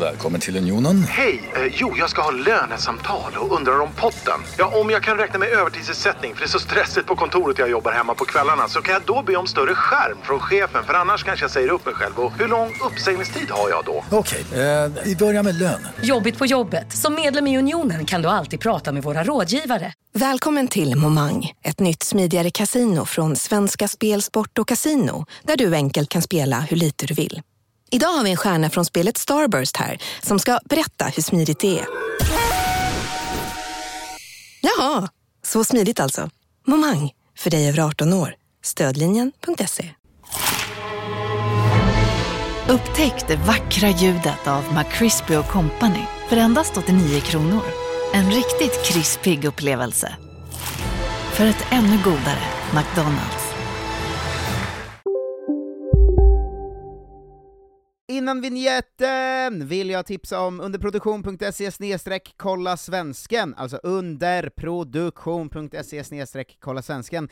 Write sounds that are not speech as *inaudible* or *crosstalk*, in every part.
Välkommen till Unionen. Hej! Eh, jo, jag ska ha lönesamtal och undrar om potten. Ja, om jag kan räkna med övertidsersättning för det är så stressigt på kontoret jag jobbar hemma på kvällarna så kan jag då be om större skärm från chefen för annars kanske jag säger upp mig själv. Och hur lång uppsägningstid har jag då? Okej, eh, vi börjar med lön. Jobbigt på jobbet. Som medlem i Unionen kan du alltid prata med våra rådgivare. Välkommen till Momang, ett nytt smidigare casino från Svenska Spel, Sport och Casino där du enkelt kan spela hur lite du vill. Idag har vi en stjärna från spelet Starburst här som ska berätta hur smidigt det är. Jaha, så smidigt alltså. Momang, för dig över 18 år. Stödlinjen.se. Upptäck det vackra ljudet av McCrispy Company för endast 89 kronor. En riktigt krispig upplevelse. För ett ännu godare McDonalds. Innan vignetten vill jag tipsa om underproduktion.se kolla svensken, alltså underproduktion.se kolla svensken.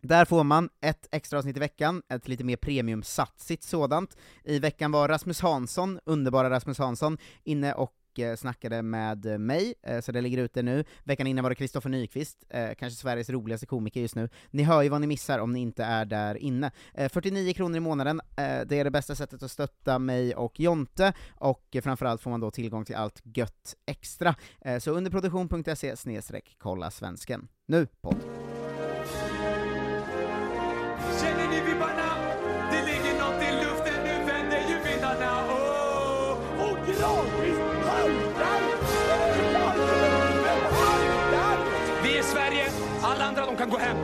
Där får man ett extra avsnitt i veckan, ett lite mer premiumsatsigt sådant. I veckan var Rasmus Hansson, underbara Rasmus Hansson, inne och Eh, snackade med eh, mig, eh, så det ligger ute nu. Veckan innan var det Kristoffer Nyqvist, kanske Sveriges roligaste komiker just nu. Ni hör ju vad ni missar om ni inte är där inne. 49 kronor i månaden, det är det bästa sättet att stötta mig och Jonte, och framförallt får man då tillgång till allt gött extra. Så underproduktion.se snedstreck kolla svensken. Nu, podd! Kan gå hem.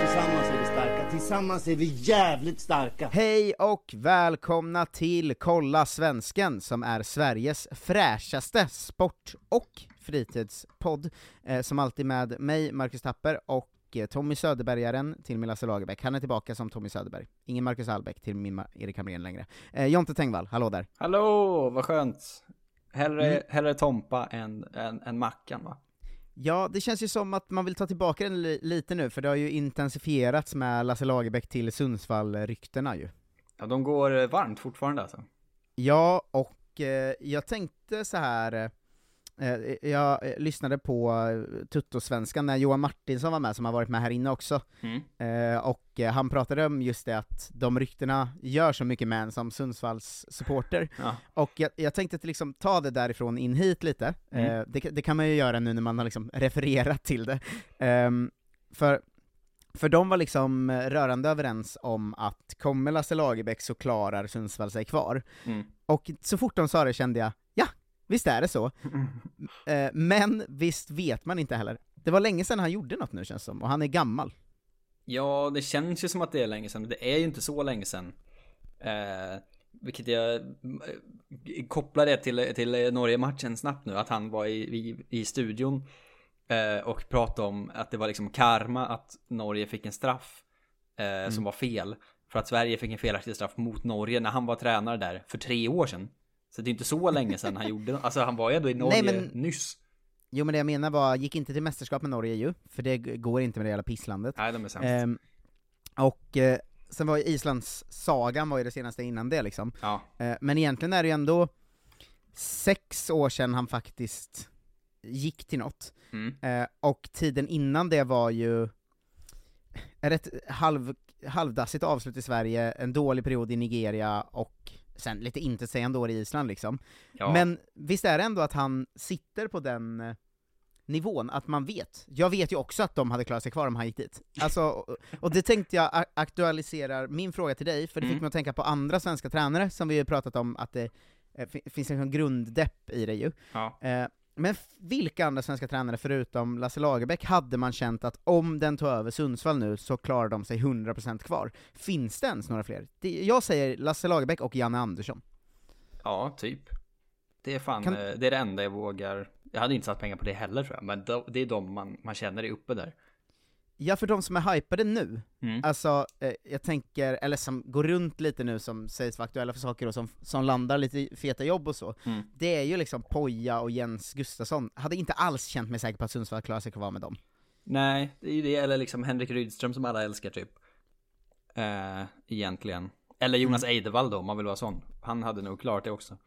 Tillsammans är vi starka, tillsammans är vi jävligt starka. Hej och välkomna till Kolla Svensken, som är Sveriges fräschaste sport och fritidspodd, eh, som alltid med mig, Marcus Tapper, och eh, Tommy Söderbergaren till min Lasse Lagerbäck. Han är tillbaka som Tommy Söderberg. Ingen Marcus Albeck till min Erik Hamrén längre. Eh, Jonte Tengvall, hallå där. Hallå, vad skönt. Hellre, Mm. hellre Tompa än, än, än Mackan va? Ja, det känns ju som att man vill ta tillbaka den li- lite nu, för det har ju intensifierats med Lasse Lagerbäck till Sundsvall-ryktena ju. Ja, de går eh, varmt fortfarande alltså. Ja, och eh, jag tänkte så här. Eh, jag eh, lyssnade på eh, Tuttosvenskan när Johan Martinsson var med, som har varit med här inne också, Mm. eh, och eh, han pratade om just det att de ryktena gör så mycket med en som Sundsvalls supporter. Ja. Och jag, jag tänkte att liksom ta det därifrån in hit lite, Mm. eh, det, det kan man ju göra nu när man har liksom *laughs* refererat till det. Ehm, för, för de var liksom eh, rörande överens om att kommer Lasse Lagerbäck så klarar Sundsvall sig kvar. Mm. Och så fort de sa det kände jag, ja, visst är det så. *laughs* Eh, men visst vet man inte heller. Det var länge sedan han gjorde något nu känns det som, och han är gammal. Ja, det känns ju som att det är länge sedan, men det är ju inte så länge sedan. Eh, vilket jag eh, kopplar det till, till Norge-matchen snabbt nu, att han var i, i, i studion eh, och pratade om att det var liksom karma att Norge fick en straff eh, som var fel. För att Sverige fick en felaktig straff mot Norge när han var tränare där för tre år sedan. Så det är inte så länge sedan han gjorde Alltså han var ju ändå i Norge Nej, men- nyss. Jo men det jag menar var, gick inte till mästerskap med Norge ju, för det går inte med det jävla pisslandet. Nej, de är sämst. Ehm, och eh, sen var ju Islands sagan var ju det senaste innan det liksom. Ja. Eh, men egentligen är det ju ändå sex år sedan han faktiskt gick till något. Mm. Eh, och tiden innan det var ju ett halv, halvdassigt avslut i Sverige, en dålig period i Nigeria, och sen lite intetsägande år i Island liksom. Ja. Men visst är det ändå att han sitter på den eh, nivån, att man vet. Jag vet ju också att de hade klarat sig kvar om han gick dit. Alltså, och, det tänkte jag aktualiserar min fråga till dig, för det Mm. fick mig att tänka på andra svenska tränare, som vi har pratat om att det eh, fi- finns en grunddepp i det ju. Ja. Men vilka andra svenska tränare förutom Lasse Lagerbäck hade man känt att om den tog över Sundsvall nu så klarar de sig 100% kvar? Finns det ens några fler? Jag säger Lasse Lagerbäck och Janne Andersson. Ja, typ. Det är fan, Kan- eh, det är det enda jag vågar. Jag hade inte satt pengar på det heller tror jag, men de- det är de man, man känner är uppe där. Ja, för de som är hypade nu, Mm. alltså, eh, jag tänker, eller som går runt lite nu som sägs vara aktuella för saker och som, som landar lite i feta jobb och så, Mm. det är ju liksom Poja och Jens Gustafsson. Hade inte alls känt mig säker på att Sundsvall klarar sig kvar med dem. Nej, det är ju det, eller liksom Henrik Rydström som alla älskar typ. Eh, egentligen. Eller Jonas Mm. Eidevall då, om man vill vara sån. Han hade nog klart det också.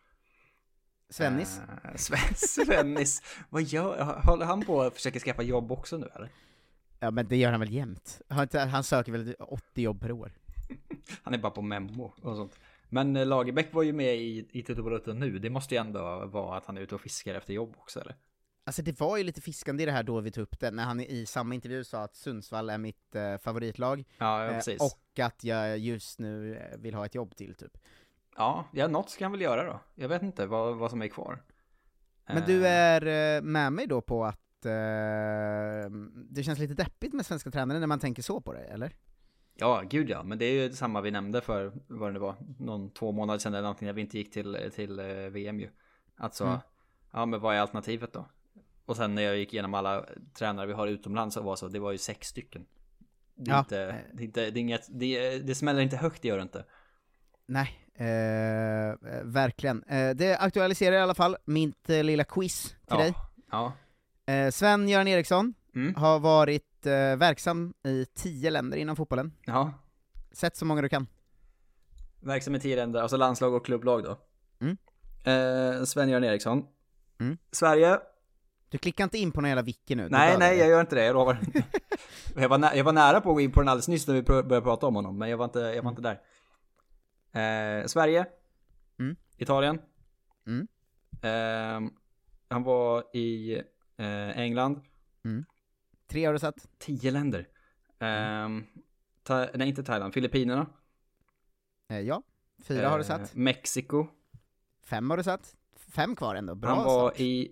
Svennis? Eh, Sven- *laughs* Svennis. Vad gör, håller han på att försöka skaffa jobb också nu eller? Ja men det gör han väl jämt? Han, han söker väl 80 jobb per år? *laughs* Han är bara på memo och sånt. Men eh, Lagerbäck var ju med i, i Tutu nu. Det måste ju ändå vara att han är ute och fiskar efter jobb också eller? Alltså det var ju lite fiskande i det här då vi tog upp det, när han i samma intervju sa att Sundsvall är mitt eh, favoritlag, Ja, ja eh, och att jag just nu eh, vill ha ett jobb till typ. Ja, ja, något ska han väl göra då. Jag vet inte vad, vad som är kvar. Men du är eh, med mig då på att det känns lite deppigt med svenska tränare när man tänker så på det, eller? Ja, gud ja. Men det är ju samma vi nämnde för, vad det var, någon två månader sedan eller någonting när vi inte gick till, till eh, VM ju. Alltså, Mm. ja men vad är alternativet då? Och sen när jag gick igenom alla tränare vi har utomlands så var så, det var ju sex stycken. Det Ja. inte, det inte, det inget, det, det smäller inte högt, det gör det inte. Nej, eh, eh, verkligen. Eh, det aktualiserar i alla fall mitt eh, lilla quiz till Ja. dig. Ja. Eh, Sven-Göran Eriksson Mm. har varit eh, verksam i tio länder inom fotbollen. Ja. Sätt så många du kan. Verksam i tio länder, alltså landslag och klubblag då. Mm. Eh, Sven-Göran Eriksson. Mm. Sverige. Du klickar inte in på någon jävla wiki nu. Nej, nej, jag gör inte det, jag lovar. *laughs* *laughs* jag, var jag var nära på att gå in på den alldeles nyss när vi pr- började prata om honom, men jag var inte, jag var inte där. Eh, Sverige. Mm. Italien. Mm. Eh, han var i eh, England. Tre har du satt. Tio länder. Eh, Tha- nej, inte Thailand. Filippinerna. Eh, ja. Fyra har du Eh, satt. Mexiko. Fem har du satt. Fem kvar ändå. Bra han var start. i,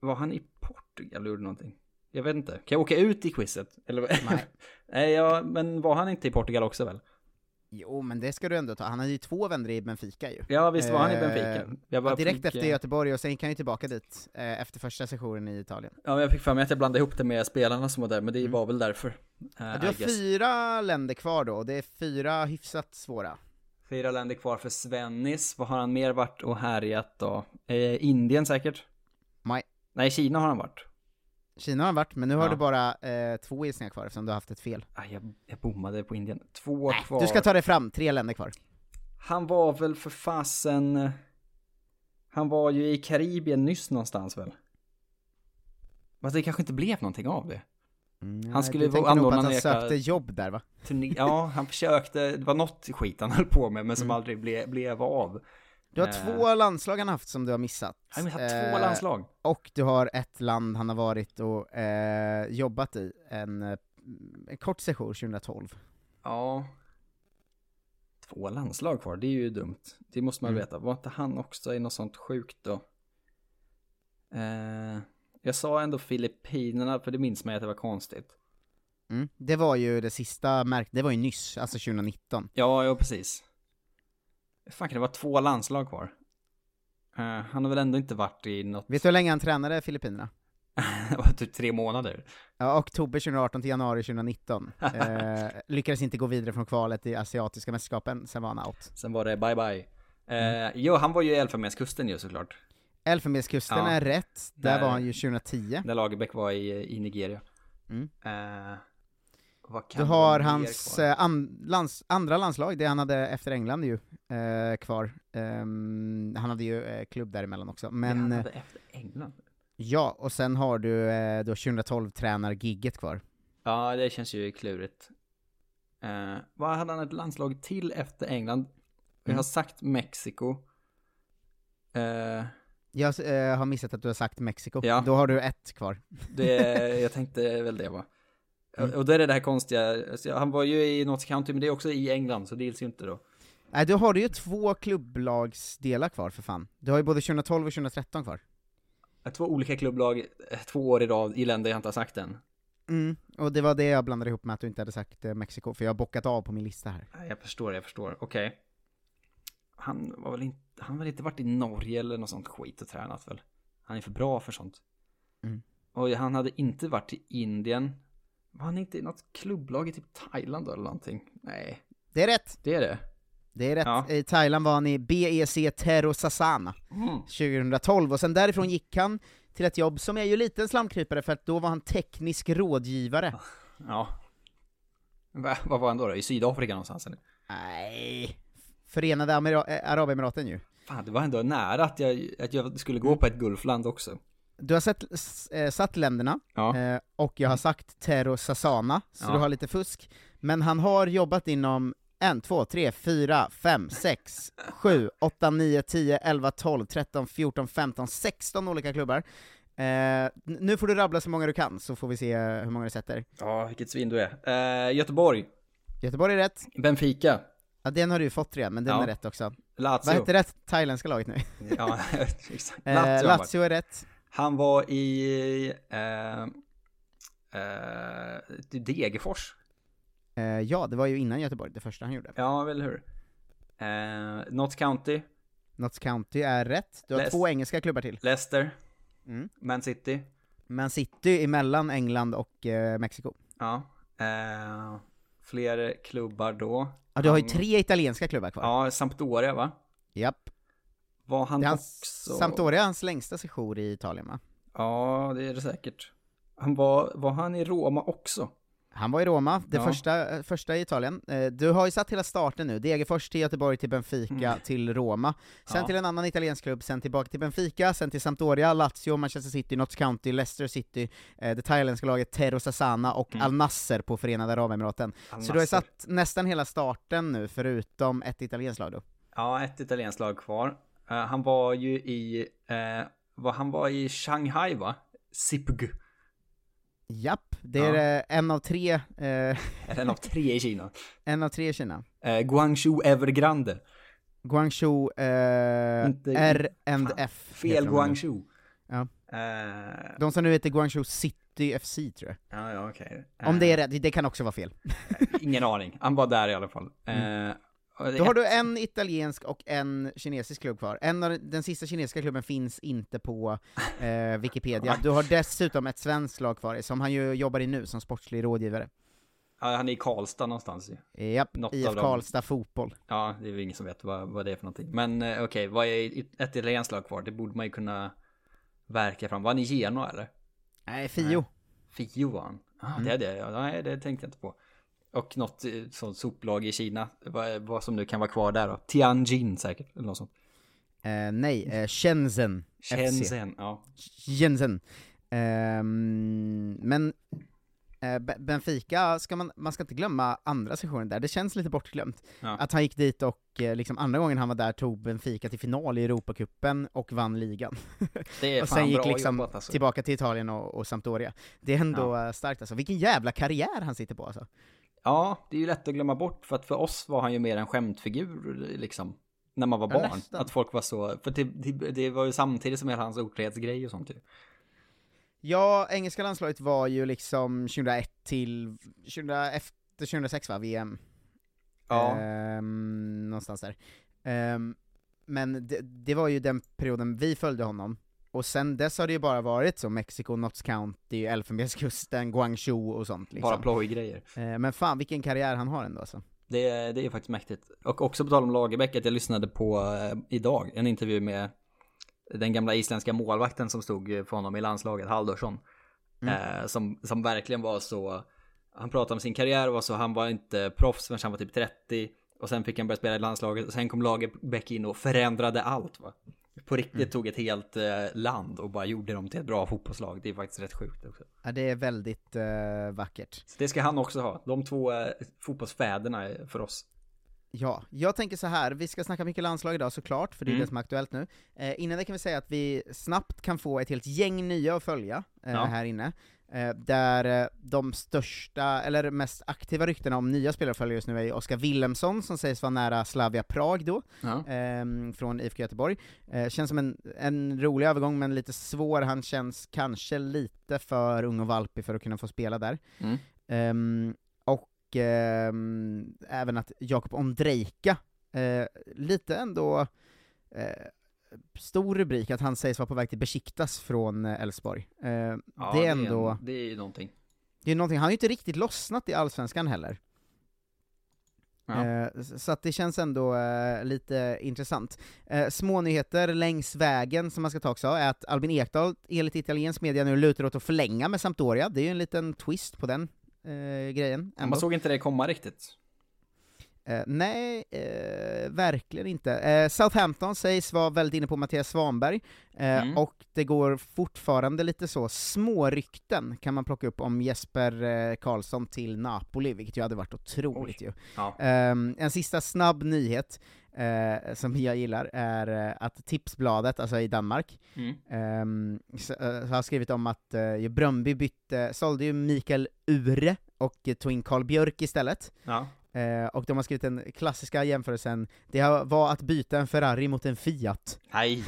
var han i Portugal och gjorde någonting? Jag vet inte. Kan jag åka ut i quizet? Eller? Nej. *laughs* Nej, ja, men var han inte i Portugal också väl? Jo, men det ska du ändå ta. Han hade ju två vändor i Benfica ju. Ja, visst var han i Eh, Benfica. Jag bara ja, direkt fick, efter Göteborg, och sen gick han ju tillbaka dit eh, efter första sessionen i Italien. Ja, men jag fick för mig att jag blandade ihop det med spelarna som var där, men det var väl därför. eh, Mm. Ja, du har fyra länder kvar då, och det är fyra hyfsat svåra. Fyra länder kvar för Svennis. Vad har han mer varit och härjat då? Eh, Indien säkert? Nej. Nej, Kina har han varit. Kina har varit, men nu har Ja. du bara eh, två gissningar kvar eftersom du har haft ett fel. Ah, jag, jag bommade på Indien. Två kvar. Du ska ta dig fram, tre länder kvar. Han var väl för fasen... Han var ju i Karibien nyss någonstans väl? Fast det kanske inte blev någonting av det. Han skulle tänker nog anordna att han jäkla sökte jobb där va? turné. Ja, han försökte. Det var något skit han höll på med, men som Mm. aldrig ble, blev av. Du har Eh, två landslag han haft som du har missat. Han har missat två Eh, landslag. Och du har ett land han har varit och eh, jobbat i, en, eh, en kort session 2012. Ja. Två landslag kvar, det är ju dumt. Det måste man Mm. veta. Var inte han också i något sånt sjukt då? Eh, jag sa ändå Filippinerna, för det minns man att det var konstigt. Mm. Det var ju det sista det var ju nyss, alltså 2019. Ja, ja precis. Hur fan kan det vara två landslag kvar? Eh, han har väl ändå inte varit i något... Vet du hur länge han tränade Filippinerna? *laughs* det var typ tre månader. Ja, oktober 2018 till januari 2019. Eh, lyckades inte gå vidare från kvalet i asiatiska mästerskapen, sen var han out. Sen var det bye bye. Eh, Mm. Jo, han var ju i Elfenbenskusten ju såklart. Elfenbenskusten Ja. är rätt, där Där- var han ju 2010. När Lagerbäck var i, i Nigeria. Mm. Eh, Du har hans eh, an, lands, andra landslag, det han hade efter England ju, eh, kvar. Ehm, han hade ju eh, klubb däremellan också, men han eh, hade efter England. ja, och sen har du eh, då 2012 tränar-gigget kvar. Ja, det känns ju klurigt. Eh, vad hade han ett landslag till efter England? Vi Mm. har sagt Mexiko. Eh, Jag eh, har missat att du har sagt Mexiko, Ja. då har du ett kvar. det, *laughs* jag tänkte väl det va. Mm. Och då är det det här konstiga, alltså, han var ju i Notts County, men det är också i England, så det gills ju inte då. Nej, då har du ju två klubblagsdelar kvar för fan. Du har ju både 2012 och 2013 kvar. Två olika klubblag, eh, två år i rad, i länder jag inte har sagt än. Mm, och det var det jag blandade ihop med att du inte hade sagt eh, Mexiko, för jag har bockat av på min lista här. Jag förstår, jag förstår. Okej. Han var väl inte, han har väl inte varit i Norge eller något sånt skit och tränat väl? Han är för bra för sånt. Mm. Och han hade inte varit i Indien. Var han inte i något klubblag i typ Thailand eller någonting? Nej, Det är rätt! det är det. Det är rätt. Ja. I Thailand var han i BEC Terosasana Mm. 2012, och sen därifrån gick han till ett jobb som är ju lite en slamkrypare för att då var han teknisk rådgivare. *laughs* Ja. Va, vad var han då, då? I Sydafrika någonstans eller? Nej, Förenade Amira- äh, Arabemiraten ju. Fan, det var ändå nära att jag, att jag skulle gå på ett Gulfland också. Du har sett, eh, satt länderna, Ja. eh, och jag har sagt Tero Sassana, så Ja. du har lite fusk. Men han har jobbat inom en, två, tre, fyra, fem, sex, sju, åtta, nio, tio, elva, tolv, tretton, fjorton, femton, sexton olika klubbar. Eh, nu får du rabbla så många du kan, så får vi se eh, hur många du sätter. Ja, vilket svin du är. Eh, Göteborg. Göteborg är rätt. Benfica. Ja, den har du ju fått redan, men den Ja. är rätt också. Lazio. Vad hette det thailändska laget nu? Ja, *laughs* exakt. Eh, Lazio. var. Lazio är rätt. Han var i... Eh, eh, Degerfors. Eh, ja, det var ju innan Göteborg, det första han gjorde. Ja, väl hur? Eh, Notts County. Notts County är rätt. Du har Leicester. två engelska klubbar till. Leicester. Mm. Man City. Man City emellan England och eh, Mexiko. Ja. Eh, fler klubbar då. Ja, du har ju Han- tre italienska klubbar kvar. Ja, Sampdoria va? Japp. Var han Det är hans, också... Sampdoria är hans längsta sejour i Italien va? Ja, det är det säkert. Han var, var han i Roma också? Han var i Roma, det Ja. första, eh, första i Italien. Eh, Du har ju satt hela starten nu, Degerfors till Göteborg, till Benfica, Mm. till Roma. Sen Ja. till en annan italiensk klubb, sen tillbaka till Benfica, sen till Sampdoria, Lazio, Manchester City, Notts County, Leicester City, eh, det thailändska laget Tero Sassana och Mm. Al Nasser på Förenade Arabemiraten. Så du har ju satt nästan hela starten nu, förutom ett italienskt lag då. Ja, ett italienskt lag kvar. Eh, han var ju i... Uh, var, han var i Shanghai va? Sipg. Japp, det är Ja. eh, en av tre, eh, *laughs* en av tre i Kina. en av tre i Kina. Uh, Guangzhou Evergrande. Guangzhou eh, Inte- R&F. Fel heter de nu. Guangzhou. Ja. Eh, De som nu heter Guangzhou City FC tror jag. ja, ja, okej. Om det Eh, är rätt, det kan också vara fel. Ingen aning. Han var där i alla fall. Eh, det- Då har du en italiensk och en kinesisk klubb kvar. En av, den sista kinesiska klubben finns inte på *laughs* eh, Wikipedia. Du har dessutom ett svenskt lag kvar, som han ju jobbar i nu, som sportslig rådgivare. Ja, han är i Karlstad någonstans ju. Japp, Något IF. Karlstad Fotboll. Ja, det är väl ingen som vet vad, vad det är för någonting. Men eh, okej, vad är ett italienskt lag kvar? Det borde man ju kunna verka fram. Var han i Genoa eller? Nej, Fio. Fio var han. Ah, Mm. det är det. Ja, nej, det tänkte jag inte på. Och något eh, sånt soplag i Kina. Vad, vad som nu kan vara kvar där då. Tianjin säkert, eller något sånt. Eh, nej, eh, Shenzhen FC. Shenzhen, ja. Shenzhen. Ehm, men eh, Be- Benfica, ska man, man ska inte glömma andra sessionen där, det känns lite bortglömt. Ja. Att han gick dit och eh, liksom andra gången han var där tog Benfica till final i Europacupen och vann ligan. *laughs* Det är och sen gick liksom jobbat alltså. tillbaka till Italien och, och Sampdoria. Det är ändå eh, starkt alltså. Vilken jävla karriär han sitter på alltså. Ja, det är ju lätt att glömma bort för att för oss var han ju mer en skämtfigur liksom. När man var barn. nästan. att folk var så, för det, det, det var ju samtidigt som hela hans otrohetsgrej och sånt ju. Ja, engelska landslaget var ju liksom 2001 till 2000, efter 2006 va, VM? Ja. Ehm, någonstans där. Ehm, men det, det var ju den perioden vi följde honom, och sen dess har det ju bara varit så Mexiko, Notts County, Elfenbenskusten, Guangzhou och sånt liksom. Bara plojgrejer. Ehm, men fan vilken karriär han har ändå alltså. Det, är- det är faktiskt mäktigt. Och också på tal om Lagerbäck, att jag lyssnade på eh, idag en intervju med den gamla isländska målvakten som stod eh, för honom i landslaget, Haldorsson. Eh, som, som verkligen var så, han pratade om sin karriär och var så, han var inte proffs förrän han var typ 30. Och sen fick han börja spela i landslaget och sen kom Lagerbäck in och förändrade allt va. På riktigt tog ett helt eh, land och bara gjorde dem till ett bra fotbollslag. Det är faktiskt rätt sjukt också. Ja, det är väldigt eh, vackert. Så det ska han också ha. De två eh, fotbollsfäderna för oss. Ja, jag tänker så här. vi ska snacka mycket landslag idag såklart, för det är Mm. det som är aktuellt nu. Eh, innan det kan vi säga att vi snabbt kan få ett helt gäng nya att följa eh, Ja. här inne. Eh, där eh, de största, eller mest aktiva ryktena om nya spelare följer just nu är Oskar Willemsson, som sägs vara nära Slavia Prag då, Ja. ehm, från IFK Göteborg. Eh, känns som en, en rolig övergång, men lite svår. Han känns kanske lite för ung och valpig för att kunna få spela där. Mm. Ehm, och ehm, även att Jakob Ondrejka, eh, lite ändå stor rubrik att han sägs vara på väg till Besiktas från eh, Elfsborg. Eh, Ja, det är ändå, en- det är ju någonting. det är någonting, han har ju inte riktigt lossnat i Allsvenskan heller. Ja. Eh, så att det känns ändå eh, lite intressant. Små nyheter längs vägen som man ska ta också, är att Albin Ekdal enligt italiensk media nu lutar åt att förlänga med Sampdoria, det är ju en liten twist på den eh, grejen. ändå. Man såg inte det komma riktigt. Eh, nej, eh, verkligen inte. Eh, Southampton sägs vara väldigt inne på Mattias Svanberg, eh, Mm. och det går fortfarande lite så små rykten kan man plocka upp om Jesper eh, Karlsson till Napoli, vilket ju hade varit otroligt ju. Ja. Ehm, en sista snabb nyhet eh, som jag gillar är eh, att Tipsbladet, alltså i Danmark, Mm. ehm, eh, har skrivit om att uh, Bröndby bytte, sålde ju Mikael Ure och eh, tog in Karl Björk istället. Ja. Eh, och de har skrivit den klassiska jämförelsen, det var att byta en Ferrari mot en Fiat. Nej.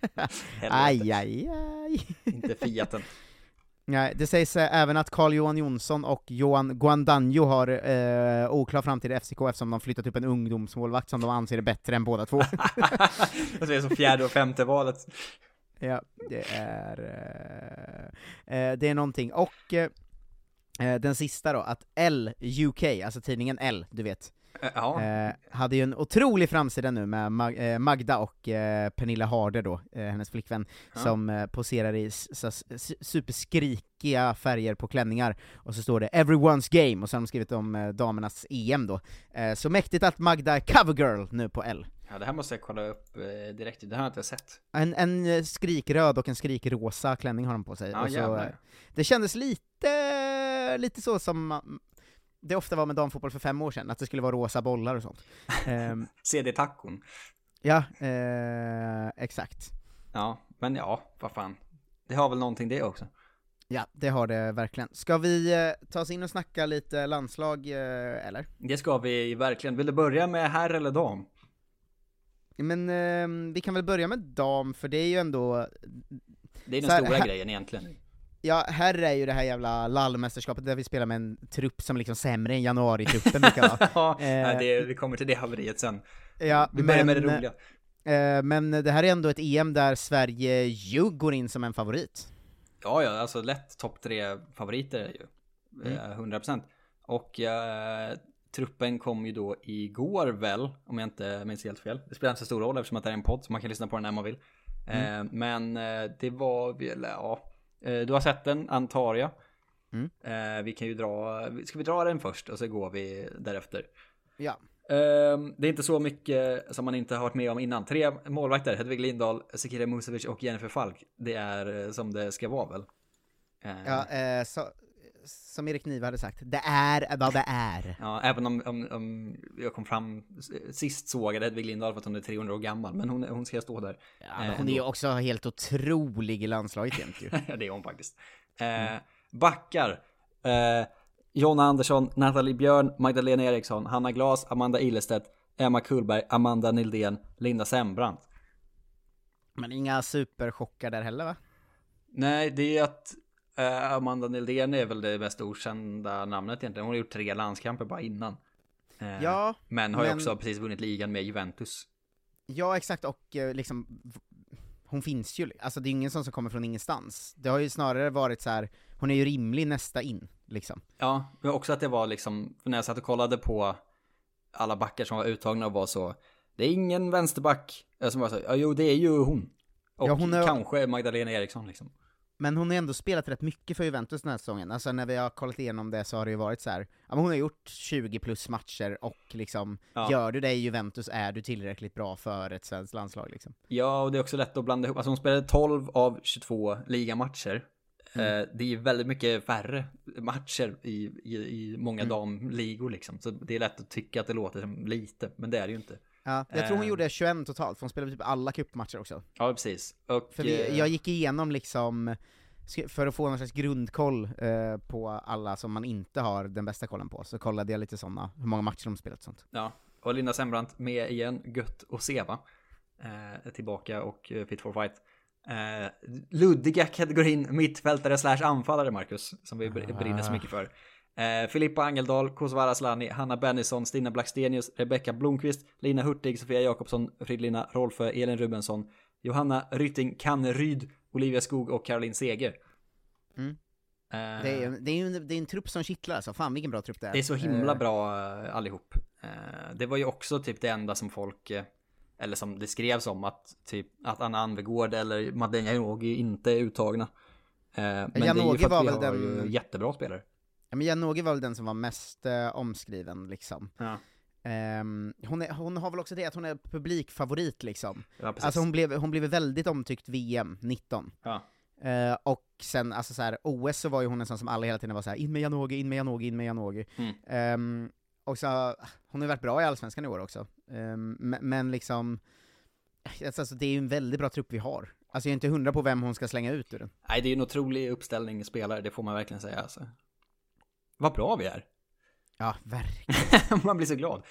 *laughs* Aj, aj, aj. Inte Fiaten. *laughs* Nej, det sägs eh, även att Carl-Johan Jonsson och Johan Guandanjo har eh, oklar framtid i FCK eftersom de flyttat upp en ungdomsmålvakt som de anser är bättre än båda två. *laughs* det är som fjärde och femte valet. ja, det är... Eh, eh, det är någonting. Och eh, den sista då, att L UK, alltså tidningen L, du vet, Eh, Ja. Eh, hade ju en otrolig framsida nu med Mag- eh, Magda och eh, Pernilla Harder då, eh, hennes flickvän, Ja. som eh, poserar i superskrikiga färger på klänningar, och så står det 'Everyone's Game' och så har de skrivit om eh, damernas EM då. Eh, så mäktigt att Magda är covergirl nu på L. ja, det här måste jag kolla upp eh, direkt. Det har jag inte sett. En, en eh, skrikröd och en skrikrosa klänning har de på sig. Ja, och så, eh, det kändes lite, lite så som det ofta var med damfotboll för fem år sedan, att det skulle vara rosa bollar och sånt. *laughs* Ehm, CD-tacon. Ja, eh, exakt. Ja, men ja, vad fan. Det har väl någonting det också. Ja, det har det verkligen. Ska vi eh, ta oss in och snacka lite landslag, eh, eller? Det ska vi verkligen. Vill du börja med herr eller dam? Men eh, vi kan väl börja med dam, för det är ju ändå... Det är den här, stora här- grejen egentligen. Ja, här är ju det här jävla lallmästerskapet där vi spelar med en trupp som liksom sämre än januari-truppen *laughs* ja, Eh, det, vi kommer till det haveriet sen. Ja, Vi börjar med det men, roliga. eh, men det här är ändå ett EM där Sverige ju går in som en favorit. Ja, ja, alltså lätt topp tre favoriter är ju. Mm. Eh, 100%. Och eh, truppen kom ju då igår väl, om jag inte minns helt fel. Det spelar inte så stor roll eftersom att det är en podd så man kan lyssna på den när man vill. Mm. Eh, men eh, det var väl, ja. Eh, du har sett den, antar jag. Mm. Eh, vi kan ju dra, ska vi dra den först och så går vi därefter. Ja. Ehm, det är inte så mycket som man inte har varit med om innan. Tre målvakter, Hedvig Lindahl, Sekira Musovic och Jennifer Falk. Det är eh, som det ska vara väl? Ja, eh, så, som Erik Niva hade sagt, det är vad det är. Ja, även om, om, om jag kom fram sist såg jag Hedvig Lindahl för att hon är 300 år gammal, men hon, hon ska stå där. Ja, hon är ju också helt otrolig i landslaget jämt ju. *laughs* Ja, det är hon faktiskt. Eh, backar. Eh, Jonna Andersson, Nathalie Björn, Magdalena Eriksson, Hanna Glas, Amanda Ilestedt, Emma Kullberg, Amanda Nildén, Linda Sembrant. Men inga superchockar där heller va? Nej, det är att eh, Amanda Nildén är väl det mest okända namnet egentligen. Hon har gjort tre landskamper bara innan. Eh, Ja, men har ju men- också precis vunnit ligan med Juventus. Ja, exakt, och eh, liksom, hon finns ju, alltså det är ingen som kommer från ingenstans. Det har ju snarare varit så här. hon är ju rimlig nästa in, liksom. Ja, men också att det var liksom, när jag satt och kollade på alla backar som var uttagna och var så, det är ingen vänsterback. Som var så, ja jo det är ju hon. Och Ja, hon är- kanske Magdalena Eriksson liksom. Men hon har ändå spelat rätt mycket för Juventus den här säsongen, alltså när vi har kollat igenom det så har det ju varit så här. ja men hon har gjort 20 plus matcher och liksom, Ja. gör du det i Juventus är du tillräckligt bra för ett svenskt landslag liksom. Ja, och det är också lätt att blanda ihop. Alltså hon spelade 12 av 22 ligamatcher. Mm. Eh, Det är väldigt mycket färre matcher i, i, i många Mm. damligor liksom. Så det är lätt att tycka att det låter som lite, men det är det ju inte. Ja, jag tror hon Eh. gjorde 21 totalt, för hon spelade typ alla cupmatcher också. Ja, precis. Och, För vi, eh, jag gick igenom liksom, för att få någon slags grundkoll eh, på alla som man inte har den bästa kollen på, så kollade jag lite sådana, hur många matcher de spelat och sånt. Ja, och Linda Sembrant med igen, gött och seva. Eh, är tillbaka och eh, fit for fight. Eh, luddiga kategorin mittfältare slash anfallare, Marcus, som vi br- brinner så mycket för. Eh, Filippa Angeldal, Kosovare Asllani, Hanna Bennison, Stina Blackstenius, Rebecka Blomqvist, Lina Hurtig, Sofia Jakobsson, Fridlina Rolfö, Elin Rubensson, Johanna Rytting Kanneryd, Olivia Skog och Caroline Seger. Mm. Eh, Det är, det, är en, det är en trupp som kittlar alltså, fan vilken bra trupp det är. det är så himla Eh, bra allihop. Eh, det var ju också typ det enda som folk, eller som det skrevs om att typ att Anna Anvegård eller Madeleine Janogy inte är uttagna. Men det är ju Janogy för att vi har den- jättebra spelare. Ja, men Janogy var väl den som var mest eh, omskriven liksom. Ja. Ehm, hon, är, hon har väl också det att hon är publikfavorit liksom. Ja, precis. Alltså hon blev, hon blev väldigt omtyckt VM 19. Ja. Eh, och sen, alltså så här, OS så var ju hon en sån som alla hela tiden var så här: in med Janogy, in med Janogy, in med Janogy. Mm. Ehm, och så, hon har varit bra i Allsvenskan i år också. Ehm, men, men liksom, alltså det är ju en väldigt bra trupp vi har. Alltså jag är inte hundra på vem hon ska slänga ut ur den. Nej, det är ju en otrolig uppställning spelare, det får man verkligen säga alltså. Vad bra vi är. Ja, verkligen. *laughs* man blir så glad.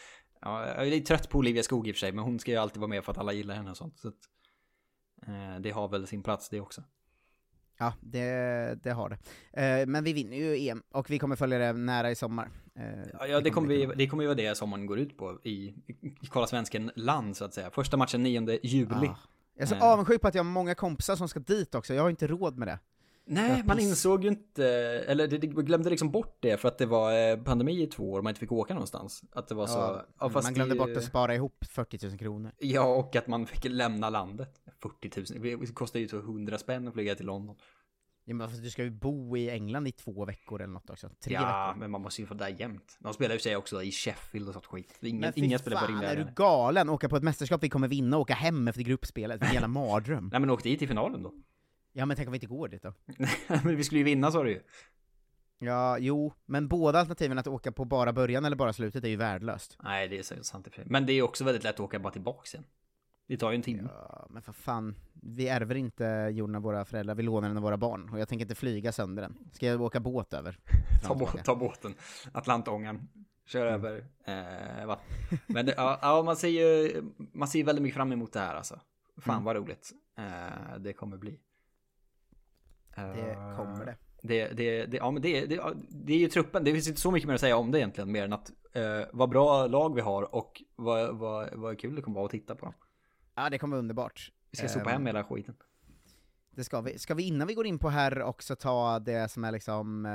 Ja, jag är lite trött på Olivia Skog i och för sig, men hon ska ju alltid vara med för att alla gillar henne och sånt. Så att, eh, det har väl sin plats det också. Ja, det, det har det. Eh, men vi vinner ju EM, och vi kommer följa det nära i sommar. Eh, Ja, ja det, kommer vi, det kommer ju vara det sommaren går ut på i, i Kolla Svensken-land så att säga. Första matchen 9 juli. Ja. Jag är så Eh. avundsjuk på att jag har många kompisar som ska dit också, jag har inte råd med det. Nej, man insåg ju inte, eller det, glömde liksom bort det för att det var eh, pandemi i två år och man inte fick åka någonstans. Att det var så, Ja, ja, fast man glömde det- bort att spara ihop 40 000 kronor. Ja, och att man fick lämna landet. 40 000, det kostar ju så 100 spänn att flyga till London. Ja, men fast du ska ju bo i England i två veckor eller något också. Tre ja, veckor. men man måste ju vara där jämt. De spelar ju sig också i Sheffield och sånt skit. Ingen, Men inga spelar på rimliga är du galen? Åka på ett mästerskap vi kommer vinna och åka hem efter gruppspelet, vilken jävla mardröm. *laughs* Nej men åk dit i finalen då. Ja men tänk om vi inte går dit då? *laughs* men vi skulle ju vinna sa du ju. Ja, jo, men båda alternativen att åka på bara början eller bara slutet är ju värdelöst. Nej, det är säkert sant. Men det är också väldigt lätt att åka bara tillbaks igen. Det tar ju en timme. Ja, men för fan, vi ärver inte jorden av våra föräldrar, vi lånar den av våra barn, och jag tänker inte flyga sönder den. Ska jag åka båt över? *laughs* Ta, bå- tillbaka. ta båten. Atlantångan. Kör Mm. över eh, vatten. Men det, ja, ja, man ser ju man ser väldigt mycket fram emot det här alltså. Fan Mm. vad roligt. Eh, det kommer bli. Det Eh, kommer det. Det, det, det, ja, men det, det, det är ju truppen, det finns inte så mycket mer att säga om det egentligen, mer än att eh, vad bra lag vi har och vad, vad, vad kul det kommer vara att titta på. Ja, det kommer vara underbart. Vi ska sopa Ehm, hem hela skiten. Det ska vi. Ska vi innan vi går in på här också ta det som är liksom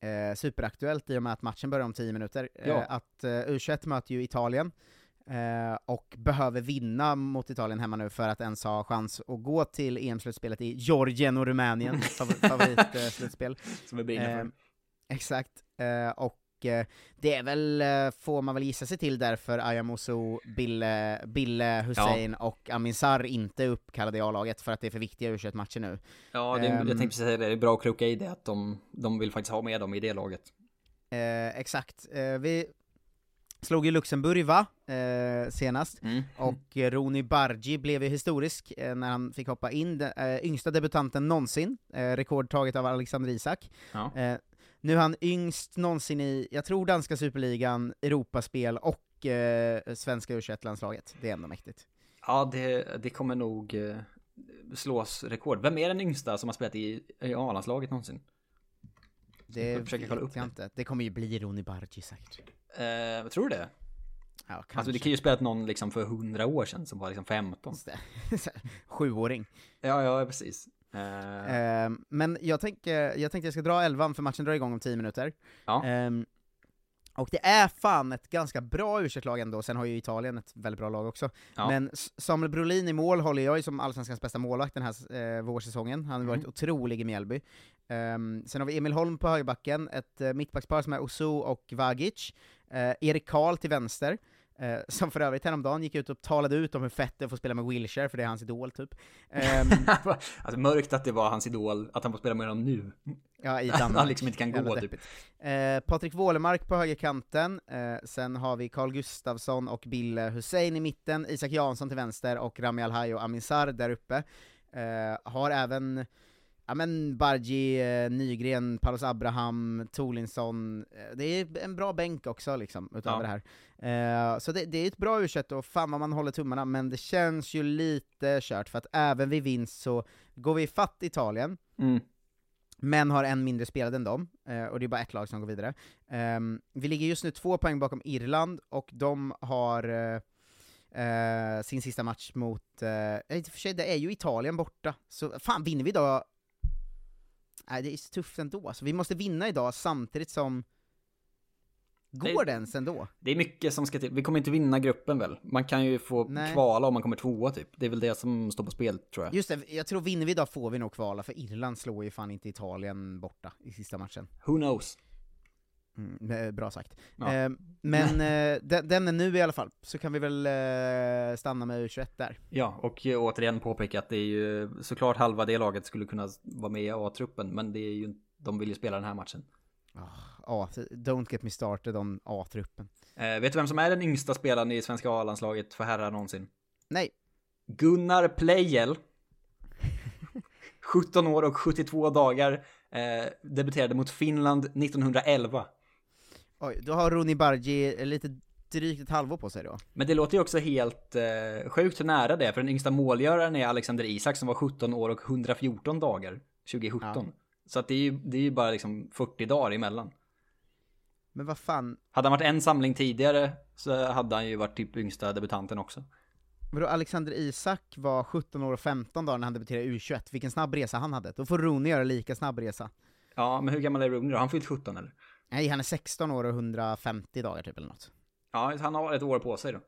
eh, superaktuellt i och med att matchen börjar om 10 minuter. Ja. Eh, att eh, U21 möter ju Italien, eh, och behöver vinna mot Italien hemma nu för att ens ha chans att gå till EM-slutspelet i Georgien och Rumänien, *laughs* favor- favoritslutspel. Som vi brinner för. Eh, exakt, eh, och det är väl, får man väl gissa sig till därför Ayamoso, Bille, Bille Hussein och Amin Sarr inte är uppkallade i A-laget för att det är för viktiga u matcher nu. Ja, det, ehm, jag tänkte precis säga det, det är bra att kroka i det, att de, de vill faktiskt ha med dem i det laget. Eh, exakt, eh, vi slog ju Luxemburg va, eh, senast, Mm. och eh, Roni Bargi blev ju historisk eh, när han fick hoppa in, den eh, yngsta debutanten någonsin, eh, rekordtaget av Alexander Isak. Ja. Eh, nu är han yngst någonsin i, jag tror danska superligan, Europaspel och eh, svenska u landslaget det är ändå mäktigt. Ja, det, det kommer nog slås rekord. Vem är den yngsta som har spelat i, i A-landslaget någonsin? Det Jag försöker kolla upp jag det. inte, det kommer ju bli Roni Bargi säkert. Eh, tror du det? Ja, kanske. Alltså det kan ju spelat någon liksom för hundra år sedan som var liksom 15. *laughs* Sjuåring. Ja, ja, precis. Eh, Eh, men jag, tänker, jag tänkte jag ska dra elvan för matchen drar igång om 10 minuter. Ja. Ehm, och det är fan ett ganska bra u lag ändå, sen har ju Italien ett väldigt bra lag också. Ja. Men Samuel Brolin i mål håller jag ju som allsvenskans bästa målvakt den här eh, vårsäsongen, han har varit Mm. otrolig i Mjällby. Ehm, sen har vi Emil Holm på högerbacken, ett uh, mittbackspar som är Osu och Vagic, Eh, Erik Karl till vänster, eh, som för övrigt häromdagen gick ut och talade ut om hur fett det är att få spela med Wilshire, för det är hans idol typ. Ehm, *laughs* alltså mörkt att det var hans idol, att han får spela med honom nu. Ja, i Danmark. *laughs* han liksom inte kan gå typ. Eh, Patrik Wålemark på högerkanten, sen har vi Carl Gustafsson och Bille Hussein i mitten, Isak Jansson till vänster och Rami Alhaj och Amin Sarr där uppe. Har även Ja men Bargi, eh, Nygren, Paulus Abraham, Tolinsson, eh, det är en bra bänk också liksom, utöver Ja. det här. Eh, så det, det är ett bra u och fan vad man håller tummarna, men det känns ju lite kört, för att även vid vinst så går vi ifatt Italien, Mm. men har en mindre spelad än dem, och det är bara ett lag som går vidare. Ehm, vi ligger just nu två poäng bakom Irland, och de har sin sista match mot, eh, i och för sig det är ju Italien borta, så fan vinner vi idag Nej det är så tufft ändå, så vi måste vinna idag samtidigt som Går det ens ändå? Det är mycket som ska till. Vi kommer inte vinna gruppen väl? Man kan ju få Nej. kvala om man kommer tvåa typ. Det är väl det som står på spel tror jag. Just det, jag tror vinner vi idag får vi nog kvala, för Irland slår ju fan inte Italien borta i sista matchen. Who knows? Mm, bra sagt. Ja. Eh, men eh, den, den är nu i alla fall, så kan vi väl eh, stanna med U21 där. Ja, och återigen påpeka att det är ju såklart halva det laget skulle kunna vara med i A-truppen, men det är ju, de vill ju spela den här matchen. Ja, don't get me started on A-truppen. Eh, vet du vem som är den yngsta spelaren i svenska A-landslaget för herrar någonsin? Nej. Gunnar Pleijel. 17 *laughs* år och 72 dagar. Eh, debuterade mot Finland 1911. Oj, då har Roni Bargi lite drygt ett halvår på sig då. Men det låter ju också helt eh, sjukt nära det, för den yngsta målgöraren är Alexander Isak som var 17 år och 114 dagar 2017. Så att det är ju, det är ju bara liksom 40 dagar emellan. Men vad fan, Hade han varit en samling tidigare så hade han ju varit typ yngsta debutanten också. vadå Alexander Isak var 17 år och 15 dagar när han debuterade i U21, vilken snabb resa han hade. Då får Rooney göra lika snabb resa. Ja, men hur gammal är Rooney då? Har han fyllt 17 eller? Nej, han är 16 år och 150 dagar typ eller något. Ja, han har ett år på sig då.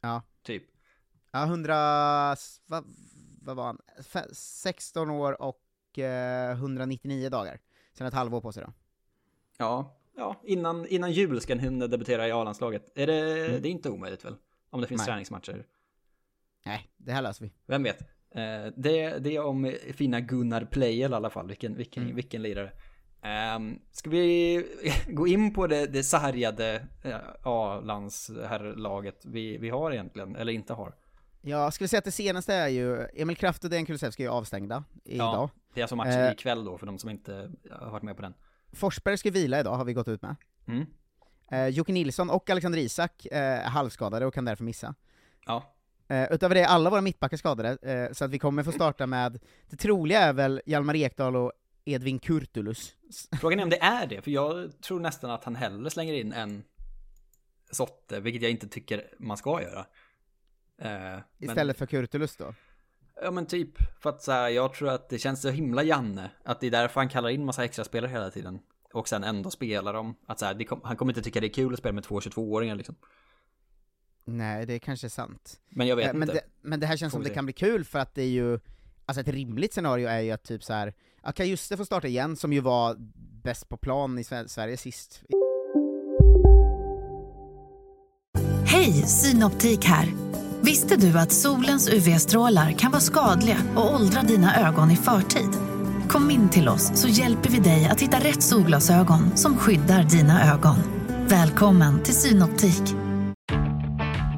Ja. Typ. Ja, 100... Vad, vad var han? Fe- 16 år och eh, 199 dagar. Sen ett halvår på sig då. Ja, ja innan, innan jul ska han hinna debutera i A-landslaget. Är det, Mm. det är inte omöjligt väl? Om det finns Nej. träningsmatcher. Nej, det här löser vi. Vem vet? Eh, det, det är om fina Gunnar Pleijel i alla fall. Vilken, vilken, Mm. vilken lirare. Um, ska vi *laughs* gå in på det, det sargade eh, A-landsherrlaget vi, vi har egentligen, eller inte har? Ja, ska vi säga att det senaste är ju, Emil Kraft och Dejan Kulusevski är ju avstängda idag. Ja, det är alltså matchen Eh. ikväll då, för de som inte har varit med på den. Forsberg ska vila idag, har vi gått ut med. Mm. Eh, Jocke Nilsson och Alexander Isak eh, är halvskadade och kan därför missa. Ja. Eh, utöver det är alla våra mittbackar skadade, eh, så att vi kommer få starta med, det troliga är väl Hjalmar Ekdal och Edvin Kurtulus. Frågan är om det är det, för jag tror nästan att han hellre slänger in en Sotte, vilket jag inte tycker man ska göra. Eh, men- Istället för Kurtulus då. Ja men typ, för att så här, jag tror att det känns så himla Janne, att det är därför han kallar in massa extra spelare hela tiden. Och sen ändå spelar dem. Att så här, kom, han kommer inte tycka det är kul att spela med två 22-åringar liksom. Nej, det är kanske sant. Men jag vet Eh, men inte. Det, men det här känns som det kan bli kul för att det är ju, alltså ett rimligt scenario är ju att typ så här, ja, Kajuste får starta igen, som ju var bäst på plan i Sverige sist. Hej, Synoptik här! Visste du att solens UV-strålar kan vara skadliga och åldra dina ögon i förtid? Kom in till oss så hjälper vi dig att hitta rätt solglasögon som skyddar dina ögon. Välkommen till Synoptik.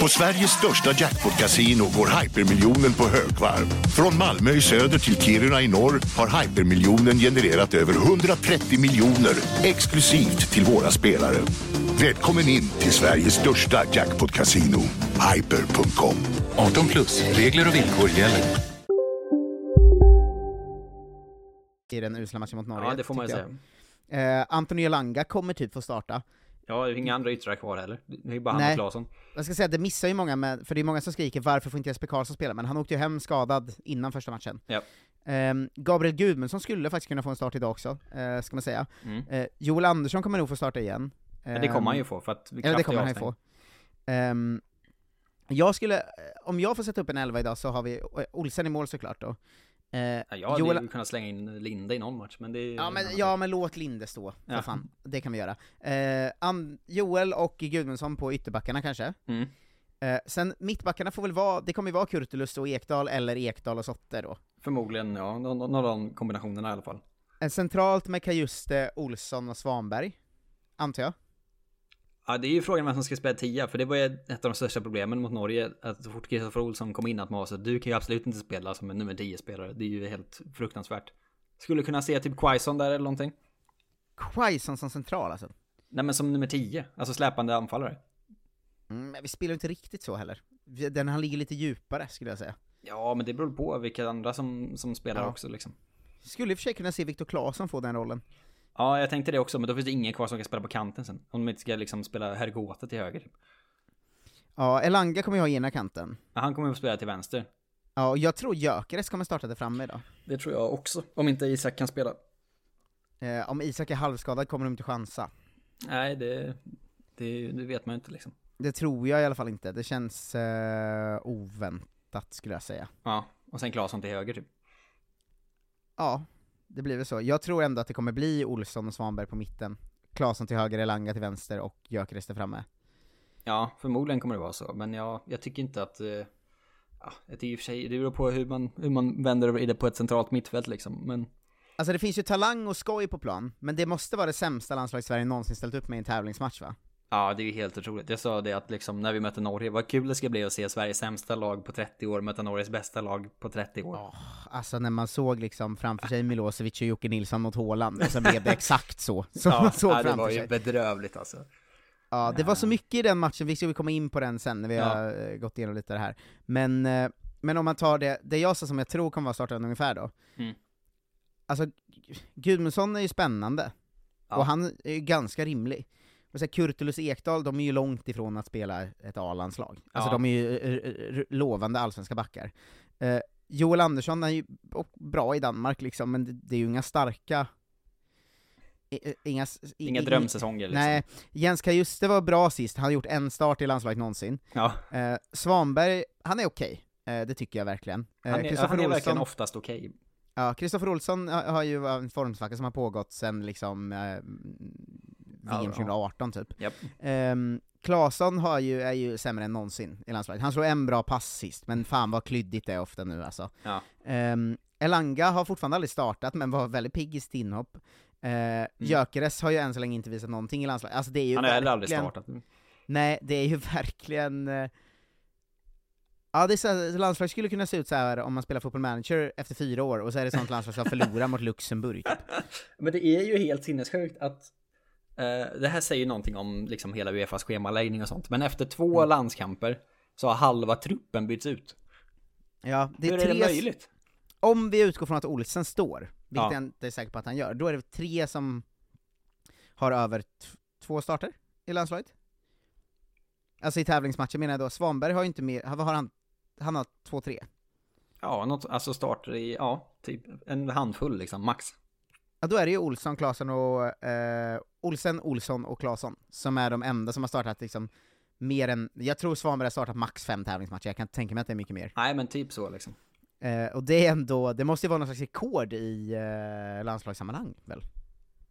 På Sveriges största jackpot-kasino går hypermiljonen på högvarv. Från Malmö i söder till Kiruna i norr har hypermiljonen genererat över 130 miljoner exklusivt till våra spelare. Välkommen in till Sveriges största jackpot-kasino, hyper.com. 18 plus, regler och villkor gäller. I den usla matchen mot Norge. Ja, det får man ju jag. Eh, Anthony Elanga kommer typ få starta. Ja, det är inga andra yttrar kvar heller. Det är ju bara han Nej. och Claesson. Jag ska säga att det missar ju många med, för det är många som skriker varför får inte Jesper Karlsson spela, men han åkte ju hem skadad innan första matchen. Ja. Ehm, Gabriel Gudmundsson skulle faktiskt kunna få en start idag också, eh, ska man säga. Mm. Eh, Joel Andersson kommer nog få starta igen. Men det kommer han ju Ehm, få, för att Eller det kommer han ju få. Ehm, jag skulle, om jag får sätta upp en elva idag så har vi eh, Olsen i mål såklart då. Eh, Ja, jag hade Joel- ju kunnat slänga in Linde i någon match, men det är Ja men, ja men låt Linde stå, för Ja. fan. Det kan vi göra. Eh, Joel och Gudmundsson på ytterbackarna kanske. Mm. Eh, sen mittbackarna får väl vara, det kommer ju vara Kurtulus och Ekdal, eller Ekdal och Sotte då. Förmodligen, ja, någon av de kombinationerna i alla fall. Eh, centralt med Kajuste, Olsson och Svanberg, antar jag. Ja, det är ju frågan vem som ska spela tia, för det var ju ett av de största problemen mot Norge, att så fort Kristoffer Olsson kom in att man var så du kan ju absolut inte spela som en nummer 10-spelare, det är ju helt fruktansvärt. Skulle kunna se typ Quaison där eller någonting. Quaison som central alltså. Nej men som nummer 10, alltså släpande anfallare. Mm, men vi spelar ju inte riktigt så heller. Den han ligger lite djupare skulle jag säga. Ja, men det beror på vilka andra som, som spelar Ja. också liksom. Skulle i och för sig kunna se Viktor Claesson få den rollen. Ja, jag tänkte det också, men då finns det ingen kvar som kan spela på kanten sen. Om de inte ska liksom spela Hergota till höger. Typ. Ja, Elanga kommer ju ha ena kanten. Ja, han kommer att spela till vänster. Ja, och jag tror Gyökeres kommer starta där framme idag. Det tror jag också. Om inte Isak kan spela. Eh, om Isak är halvskadad kommer de inte chansa. Nej, det, det, det vet man ju inte liksom. Det tror jag i alla fall inte. Det känns eh, oväntat skulle jag säga. Ja, och sen Claesson till höger typ. Ja, det blir väl så. Jag tror ändå att det kommer bli Olsson och Svanberg på mitten. Claesson till höger, Elanga till vänster och Gyökeres där framme. Ja, förmodligen kommer det vara så. Men jag, jag tycker inte att... eh, Ja, det är i och för sig, det beror på hur man, hur man vänder i det på ett centralt mittfält liksom. Men Alltså det finns ju talang och skoj på plan, men det måste vara det sämsta landslaget Sverige någonsin ställt upp med i en tävlingsmatch va? Ja, det är ju helt otroligt. Jag sa det att liksom när vi mötte Norge, vad kul det ska bli att se Sveriges sämsta lag på 30 år möta Norges bästa lag på 30 år. Alltså när man såg liksom framför sig Milosevic och Jocke Nilsson mot Haaland, och så blev det exakt så, *laughs* som ja, man såg ja, det var ju sig. bedrövligt alltså. Ja, det var så mycket i den matchen, vi ska komma in på den sen när vi Ja. har eh, gått igenom lite det här. Men, eh, men om man tar det, det jag sa som jag tror kommer vara starten ungefär då. Mm. Alltså, Gudmundsson är ju spännande, Ja. och han är ju ganska rimlig. Och så här, Kurtulus Ekdal, de är ju långt ifrån att spela ett A-landslag. Alltså Ja. de är ju eh, eh, lovande allsvenska backar. Eh, Joel Andersson är ju bra i Danmark liksom, men det, det är ju inga starka... eh, Inga, Inga drömsäsonger liksom. Nej, Jens Kajuste var bra sist, han har gjort en start i landslaget någonsin. Ja, Eh, Svanberg, han är okej, eh, det tycker jag verkligen. Eh, han är, Kristoffer han är verkligen Olsson, oftast okej. ja, Kristoffer Olsson har, ju en formsvacka som har pågått sen liksom eh, VM ja. 2018 typ. Japp. Um, Claesson har ju, är ju sämre än någonsin i landslaget. Han slår en bra pass sist, men fan vad klyddigt det är ofta nu alltså. Ja. Um, Elanga har fortfarande aldrig startat, men var väldigt pigg i sitt inhopp. Uh, Gyökeres har ju än så länge inte visat någonting i landslaget. Alltså det är ju Han har heller aldrig startat. Nej, det är ju *laughs* verkligen... eh, Ja, det är så här, landslag skulle kunna se ut så här om man spelar fotboll manager efter fyra år, och så är det sånt landslag som förlorar mot Luxemburg. Typ. *laughs* Men det är ju helt sinnessjukt att eh, det här säger någonting om liksom hela Uefas schemaläggning och sånt. Men efter två Mm. landskamper så har halva truppen bytts ut. Ja, det är Hur är tre... det möjligt? Om vi utgår från att Olsen står, vilket Ja. jag inte är säker på att han gör, då är det tre som har över två starter i landslaget. Alltså i tävlingsmatcher menar jag då, Svanberg har ju inte mer, vad har han? Han har två, tre. Ja, något, alltså starter i, ja, typ en handfull liksom, max. Ja, då är det ju Olsson, Claesson och, eh, Olsen, Olsson och Claesson, som är de enda som har startat liksom mer än, jag tror Svanberg har startat max fem tävlingsmatcher, jag kan inte tänka mig att det är mycket mer. Nej, men typ så liksom. Eh, och det är ändå, det måste ju vara någon slags rekord i eh, landslagssammanhang väl?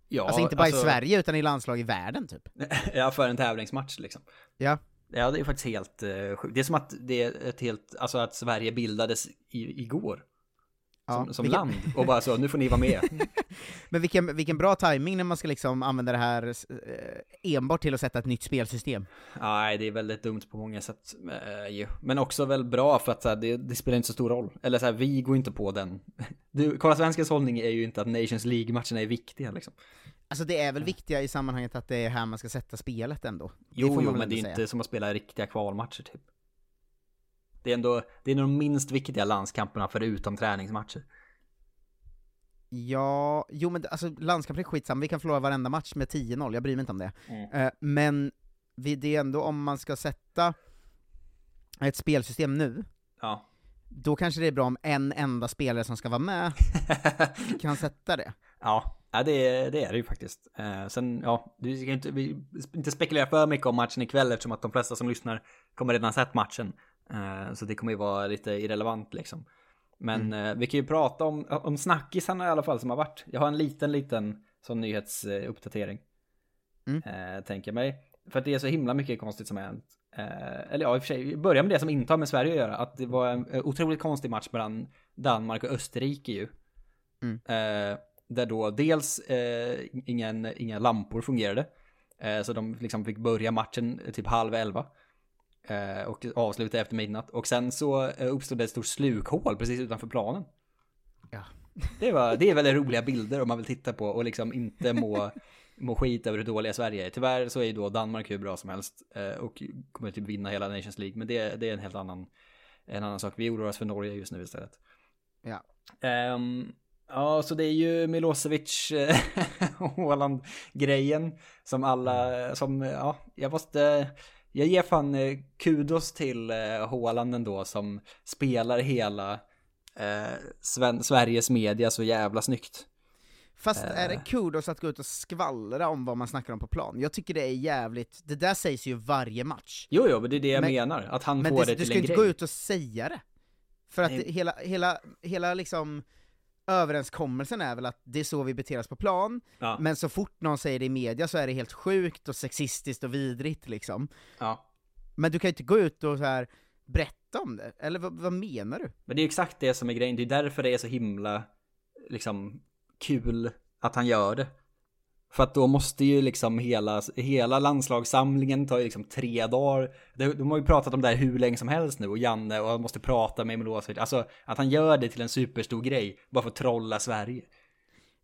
Ja, alltså inte bara i Sverige, utan i landslag i världen typ. *laughs* ja, för en tävlingsmatch liksom. Ja. Ja, det är faktiskt helt uh, sjukt. Det är som att det är ett helt, alltså att Sverige bildades i, igår. Ja, Som, som vilken- land. Och bara så, nu får ni vara med. *laughs* Men vilken, vilken bra timing när man ska liksom använda det här eh, enbart till att sätta ett nytt spelsystem. Nej, det är väldigt dumt på många sätt. eh, ju. Men också väl bra för att här, det, det spelar inte så stor roll. Eller så här, vi går inte på den. *laughs* Du, Kolla Svenskens hållning är ju inte att Nations League-matcherna är viktiga liksom. Alltså det är väl viktiga i sammanhanget att det är här man ska sätta spelet ändå. Det Jo, jo men det är ändå inte som att spela riktiga kvalmatcher typ. Det är ändå, det är de minst viktiga landskamperna förutom träningsmatcher. Ja, jo men alltså landskamper är skitsamma, vi kan förlora varenda match med 10-0, jag bryr mig inte om det. Mm. Eh, men vi, det är ändå om man ska sätta ett spelsystem nu, Ja. då kanske det är bra om en enda spelare som ska vara med *laughs* kan sätta det. Ja, ja det, är- det är det ju faktiskt. Eh, sen, ja, vi ska inte, vi inte spekulera för mycket om matchen ikväll eftersom att de flesta som lyssnar kommer redan ha sett matchen. Eh, så det kommer ju vara lite irrelevant liksom. Men eh, vi kan ju prata om, om snackisarna i alla fall som har varit. Jag har en liten, liten sån nyhetsuppdatering. Mm. Eh, tänker jag mig. För att det är så himla mycket konstigt som har hänt. Eller ja, i och för sig, vi börjar med det som inte har med Sverige att göra. Att det var en otroligt konstig match mellan Danmark och Österrike ju. Mm. Där då dels ingen, inga lampor fungerade. Så de liksom fick börja matchen typ halv elva. Eh, och avsluta efter midnatt. Och sen så eh, uppstod det ett stort slukhål precis utanför planen. Ja. Det, var, det är väldigt roliga bilder om man vill titta på och liksom inte må, må skit över hur dåliga Sverige är. Tyvärr så är ju då Danmark hur bra som helst eh, och kommer typ vinna hela Nations League. Men det, det är en helt annan, en annan sak. Vi oroar oss för Norge just nu istället. Ja. Ehm, Ja, så det är ju Milosevic eh, *laughs* Håland-grejen som alla, som, ja, jag måste, jag ger fan eh, kudos till eh, Håland ändå som spelar hela eh, Sveriges media så jävla snyggt. Fast är det kudos att gå ut och skvallra om vad man snackar om på plan? Jag tycker det är jävligt, det där sägs ju varje match. Jo, jo, men det är det jag Men- menar, att han Men får det, det du till ska en inte grej. gå ut och säga det. För att Nej. hela, hela, hela liksom överenskommelsen är väl att det är så vi beter oss på plan, Ja. men så fort någon säger det i media så är det helt sjukt och sexistiskt och vidrigt liksom. Ja. Men du kan ju inte gå ut och så här berätta om det, eller vad, vad menar du? Men det är exakt det som är grejen, det är därför det är så himla liksom kul att han gör det. För att då måste ju liksom hela, hela landslagssamlingen ta ju liksom tre dagar. De, de har ju pratat om det här hur länge som helst nu och Janne och han måste prata med Milosevic. Alltså att han gör det till en superstor grej bara för att trolla Sverige.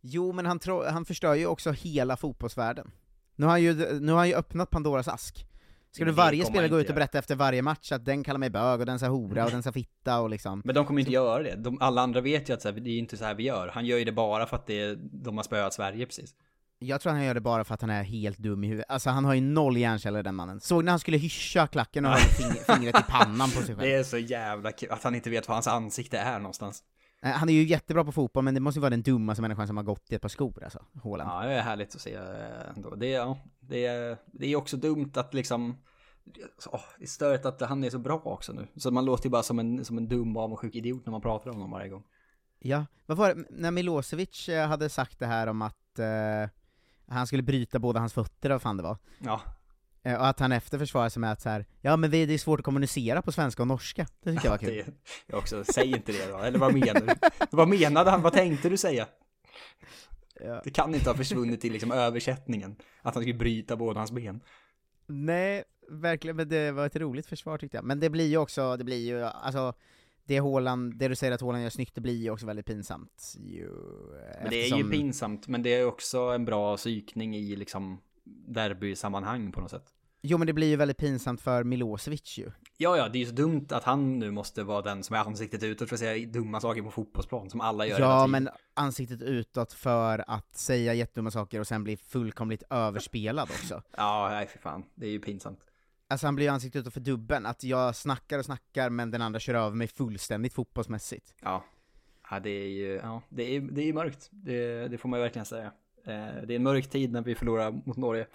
Jo, men han, tro, han förstör ju också hela fotbollsvärlden. Nu har han ju, nu har han ju öppnat Pandoras ask. Ska du varje spelare gå ut och berätta efter varje match att den kallar mig bög, och den sa hora, och den sa fitta, och liksom... Men de kommer inte göra det. De, alla andra vet ju att så här, det är inte så här vi gör. Han gör ju det bara för att det är, de har spöat Sverige precis. Jag tror han gör det bara för att han är helt dum i huvudet. Alltså han har ju noll hjärnceller den mannen. Såg när han skulle hyscha klacken och *laughs* höll fing- fingret i pannan på sig själv. Det är så jävla kul att han inte vet var hans ansikte är någonstans. Han är ju jättebra på fotboll, men det måste ju vara den dummaste människan som har gått i ett par skor alltså, Haaland. Ja, det är härligt att se eh, ändå. Det är, det är, det är också dumt att liksom... åh, det är störigt att han är så bra också nu. Så man låter ju bara som en, som en dum avundsjuk idiot när man pratar om honom varje gång. Ja, vad var det, när Milosevic eh, hade sagt det här om att eh, han skulle bryta båda hans fötter, vad fan det var. Ja. Eh, och att han efter försvarade sig med att så här, ja men det det är svårt att kommunicera på svenska och norska. Det tycker jag var kul. Det, jag också, säg inte det då. Eller vad menar du? Vad menade han? Vad tänkte du säga? Ja. Det kan inte ha försvunnit i liksom översättningen. Att han skulle bryta båda hans ben. Nej, verkligen, men det var ett roligt försvar tyckte jag. Men det blir ju också, det blir ju, alltså, det Haaland, det du säger att Haaland gör snyggt, det blir ju också väldigt pinsamt ju. Men det är ju pinsamt, men det är också en bra psykning i liksom derby-sammanhang på något sätt. Jo men det blir ju väldigt pinsamt för Milosevic ju. Ja, ja, det är ju så dumt att han nu måste vara den som är ansiktet utåt för att säga dumma saker på fotbollsplan som alla gör Ja, men ansiktet utåt för att säga jättedumma saker och sen bli fullkomligt överspelad också. Ja, nej för fan. Det är ju pinsamt. Alltså han blir ju ansiktet utåt för dubben, att jag snackar och snackar men den andra kör över mig fullständigt fotbollsmässigt. Ja. Ja, det är ju, ja, det är, det är mörkt. Det, det får man ju verkligen säga. Eh, det är en mörk tid när vi förlorar mot Norge.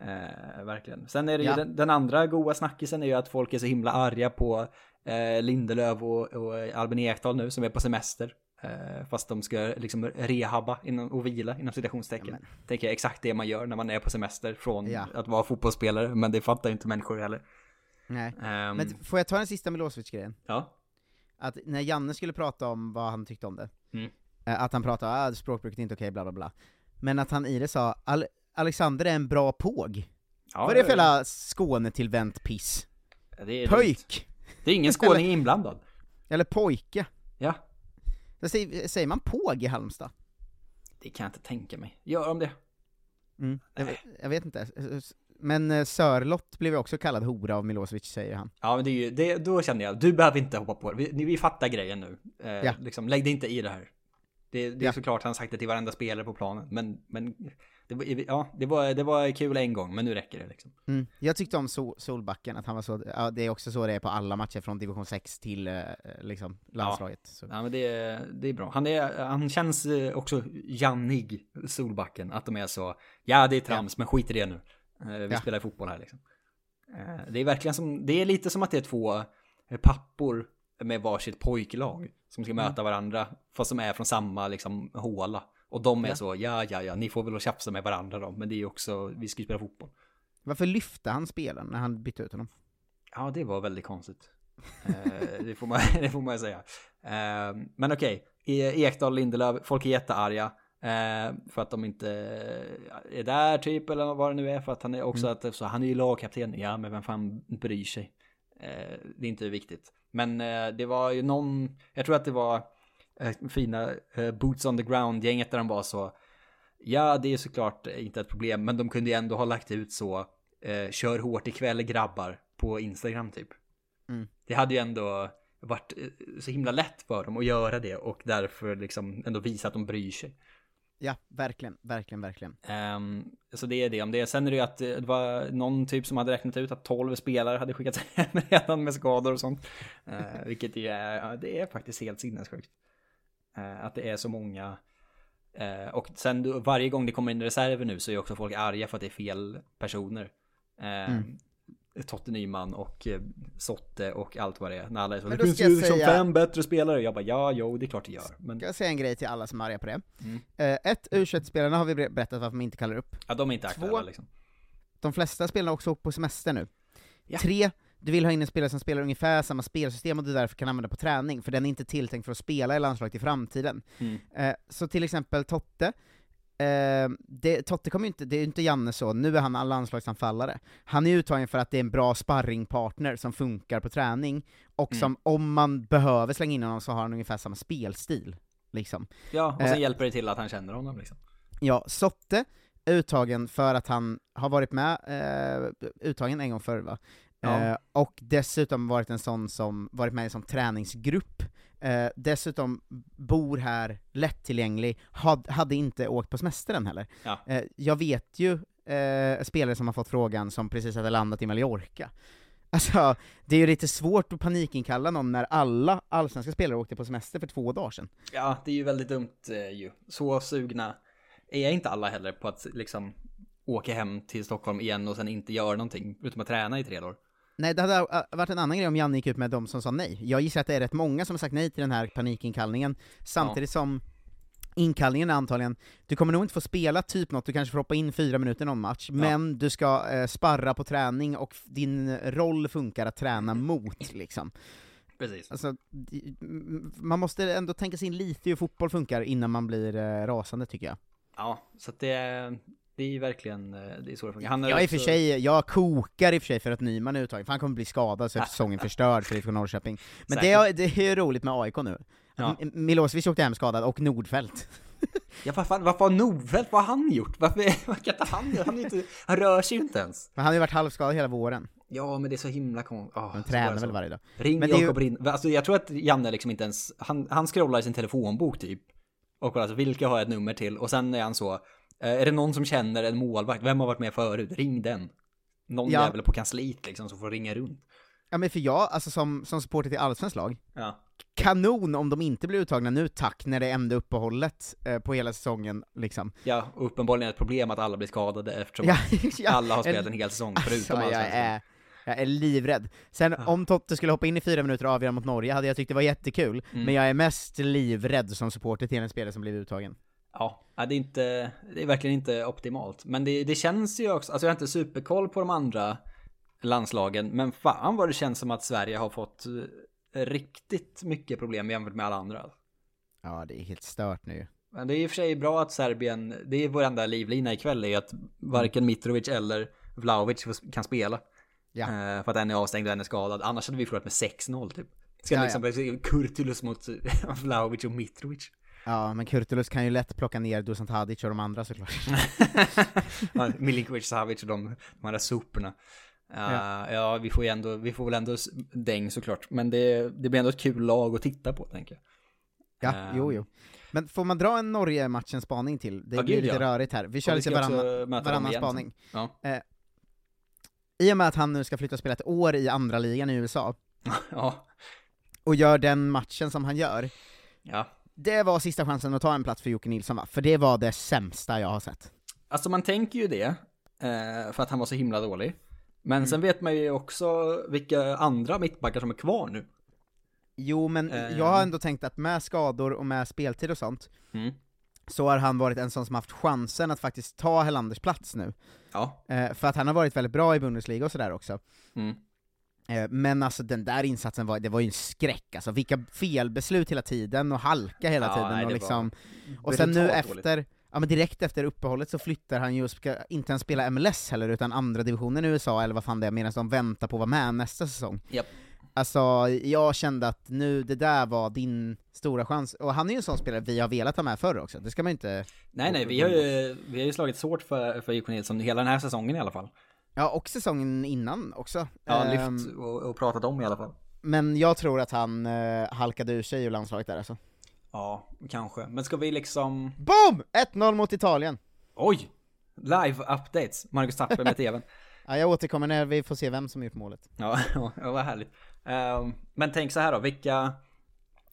Eh, verkligen. Sen är det ju Ja. den, den andra goa snackisen är ju att folk är så himla arga på eh, Lindelöf och, och Albin Ekdal nu som är på semester. Eh, fast de ska liksom rehabba inom, och vila inom citationstecken. Tänker jag exakt det man gör när man är på semester från Ja. att vara fotbollsspelare. Men det fattar ju inte människor heller. Nej. Ehm, Men får jag ta den sista Milosevic-grejen? Ja. Att när Janne skulle prata om vad han tyckte om det, Mm. eh, att han pratade ah, språkbruket är inte okej, bla bla bla. Men att han i det sa Al Alexander är en bra påg. Ja, vad är det för jävla Skåne-tillvänt piss? Det är Pöjk! Det är ingen *laughs* skåning inblandad. Eller pojke. Ja. Säger, säger man påg i Halmstad? Det kan jag inte tänka mig. Gör de det? Mm. Jag, vet- jag vet inte. Men eh, Sörlott blev också kallad hora av Milosevic, säger han. Ja men det är ju, det, då känner jag, du behöver inte hoppa på det. Vi, vi fattar grejen nu. Eh, Ja. liksom, lägg dig inte i det här. Det, det är Ja. såklart han sagt det till varenda spelare på planen. Men, men det, var- ja, det, var, det var kul en gång, men nu räcker det liksom. Mm. Jag tyckte om Sol Solbacken, att han var så, ja, det är också så det är på alla matcher från division 6 till eh, liksom landslaget. Så. Ja men det, är- det är bra. Han, är, han känns eh, också jannig, Solbacken. Att de är så, ja det är trams, men skit i det nu. Eh, Vi Ja. spelar fotboll här liksom. Det är verkligen som, det är lite som att det är två pappor med varsitt pojklag som ska Mm. möta varandra, fast som är från samma liksom håla. Och de är Ja. så, ja ja ja, ni får väl tjafsa med varandra då, men det är ju också, vi ska ju spela fotboll. Varför lyfte han spelaren när han bytte ut honom? Ja, det var väldigt konstigt. Eh, det, får man, *laughs* det får man säga. Eh, men okej, E- Ekdal, Lindelöf, folk är jättearga. Eh, för att de inte är där typ, eller vad det nu är. För att han är också att, så han är ju lagkapten. Ja, men vem fan bryr sig? Det är inte viktigt. Men det var ju någon, jag tror att det var fina eh, Boots on the ground-gänget där de var så. Ja, det är såklart inte ett problem, men de kunde ju ändå ha lagt ut så. Eh, kör hårt ikväll grabbar på Instagram typ. Mm. Det hade ju ändå varit eh, så himla lätt för dem att göra det och därför liksom ändå visa att de bryr sig. Ja, verkligen, verkligen, verkligen. Ehm, så det är det om det. Sen är det ju att eh, det var någon typ som hade räknat ut att 12 spelare hade skickats *laughs* hem redan med skador och sånt. Uh, vilket ju är, ja, det är faktiskt helt sinnessjukt. Uh, att det är så många. Uh, och sen varje gång det kommer in reserver nu så är också folk arga för att det är fel personer. Mm. Totte Nyman och eh, Sotte och allt vad det är. När alla är så, Men det finns ju liksom säga- fem bättre spelare. Jag bara, ja, jo, det är klart det gör. Men Ska jag säga en grej till alla som är arga på det? Mm. Eh, ett, U21-spelarna har vi ber- berättat varför man inte kallar upp. ja, de är inte aktuella Två. liksom. De flesta spelarna har också åkt på semester nu. Ja. Tre, du vill ha in en spelare som spelar ungefär samma spelsystem och du därför kan använda på träning, för den är inte tilltänkt för att spela i landslaget i framtiden. Mm. Eh, så till exempel Totte, eh, det, Totte kommer ju inte, det är ju inte Janne så, nu är han landslagsanfallare. Han är uttagen för att det är en bra sparringpartner som funkar på träning, och Mm. som om man behöver slänga in honom så har han ungefär samma spelstil. Liksom. Ja, och sen Eh, hjälper det till att han känner honom liksom. Ja, Sotte uttagen för att han har varit med, eh, uttagen en gång förr va? Ja. Eh, och dessutom varit en sån som, varit med i en sån träningsgrupp, eh, dessutom bor här, lättillgänglig, had, hade inte åkt på semester än heller. Ja. Eh, jag vet ju eh, spelare som har fått frågan som precis hade landat i Mallorca. Alltså, det är ju lite svårt att panikinkalla någon när alla allsvenska spelare åkte på semester för två dagar sedan. Ja, det är ju väldigt dumt eh, ju. Så sugna är inte alla heller på att liksom åka hem till Stockholm igen och sen inte göra någonting, utom att träna i tre dagar. Nej, det hade äh, varit en annan grej om Janne gick ut med de som sa nej. Jag gissar att det är rätt många som har sagt nej till den här panikinkallningen, samtidigt som inkallningen är antagligen, du kommer nog inte få spela typ något, du kanske får hoppa in fyra minuter någon match, men du ska eh, sparra på träning och din roll funkar att träna *laughs* mot, liksom. Precis. Alltså, man måste ändå tänka sig in lite hur fotboll funkar innan man blir eh, rasande, tycker jag. Ja, så att det är, det är ju verkligen, eh, det är så det funkar. Han Jag i och för sig, jag kokar i och för sig för att Nyman är uttagen, för han kommer bli skadad så är säsongen förstörd för IFK Norrköping. Men det är, det är ju roligt med AIK nu. Ja. Milosevic åkte hem skadad, och Nordfeldt. Ja, vad fan, vad har Nordfeldt, vad har han gjort? Varför, *laughs* vad kan inte han göra? Han, inte, han rör sig ju inte ens. Men han har ju varit halvskadad hela våren. Ja, men det är så himla konstigt. Oh, Han tränar väl varje dag. Ring Men ju- Jakob Rind. Alltså jag tror att Janne liksom inte ens, han, han scrollar i sin telefonbok typ. Och kollar alltså, vilka har jag ett nummer till? Och sen är han så, är det någon som känner en målvakt? Vem har varit med förut? Ring den. Någon Ja. jävel på kansliet liksom som får ringa runt. Ja men för jag, alltså som, som supporter till allsvenskt lag, Ja. kanon om de inte blir uttagna nu tack, när det är enda uppehållet eh, på hela säsongen, liksom. Ja, och uppenbarligen ett problem att alla blir skadade eftersom *laughs* Ja, ja, alla har spelat en- hel säsong Alltså, förutom jag allsvenskan. är, jag är livrädd. Sen om Totte skulle hoppa in i fyra minuter och avgöra mot Norge hade jag tyckt det var jättekul, Mm. men jag är mest livrädd som supporter till en spelare som blivit uttagen. Ja, ja, det är inte, det är verkligen inte optimalt. Men det, det känns ju också, alltså jag har inte superkoll på de andra landslagen, men fan vad det känns som att Sverige har fått eh, riktigt mycket problem jämfört med alla andra. Ja, det är helt stört nu Men det är i och för sig bra att Serbien, det är vår enda livlina ikväll, är att varken Mitrovic eller Vlahovic kan spela. Ja. Eh, För att en är avstängd och en är skadad. Annars hade vi förlorat med 6-0 typ. Ska Ja, liksom bli Kurtulus mot *laughs* Vlahovic och Mitrovic. Ja, men Kurtulus kan ju lätt plocka ner Dusan Tadic och de andra såklart. *laughs* Ja, Milinkovic, Savic och de, de andra soporna. Ja, Ja. ja, vi får ju ändå, vi får väl ändå däng såklart. Men det, det blir ändå ett kul lag att titta på, tänker jag. Ja, Ehm. jo, jo. Men får man dra en Norge-matchen spaning till? Det Ja, blir gud, lite ja. rörigt här. Vi kör lite varannan, varannan spaning. Ja. Eh, I och med att han nu ska flytta och spela ett år i andra ligan i USA, *laughs* ja. och gör den matchen som han gör, Ja. Det var sista chansen att ta en plats för Jocke Nilsson va? För det var det sämsta jag har sett. Alltså man tänker ju det, eh, för att han var så himla dålig. Men Mm. sen vet man ju också vilka andra mittbackar som är kvar nu. Jo, men Eh. jag har ändå tänkt att med skador och med speltid och sånt, Mm. så har han varit en sån som haft chansen att faktiskt ta Helanders plats nu. Ja. Eh, för att han har varit väldigt bra i Bundesliga och sådär också. Mm. Eh, Men alltså den där insatsen var, det var ju en skräck alltså, vilka felbeslut hela tiden, och halka hela Ja, tiden, nej, och liksom... Och sen nu dåligt. efter, ja men direkt efter uppehållet så flyttar han ju och ska inte ens spela MLS heller, utan andra divisionen i USA, eller vad fan det är, medan de väntar på att vara med nästa säsong. Japp. Alltså, jag kände att nu, det där var din stora chans, och han är ju en sån spelare vi har velat ha med förr också, det ska man ju inte... Nej, nej, vi har ju, vi har ju slagit svårt för, för Jocke Nilsson hela den här säsongen i alla fall. Ja, och säsongen innan också. Ja, Ehm, lyft och, och pratat om i alla fall. Men jag tror att han eh, halkade ur sig ur landslaget där alltså. Ja, kanske. Men ska vi liksom... BOOM! 1-0 mot Italien! Oj! Live updates. Marcus Tapper med TVn. *laughs* Ja, jag återkommer när vi får se vem som gjort målet. Ja, *laughs* ja vad härligt. Ehm, men tänk så här då, vilka...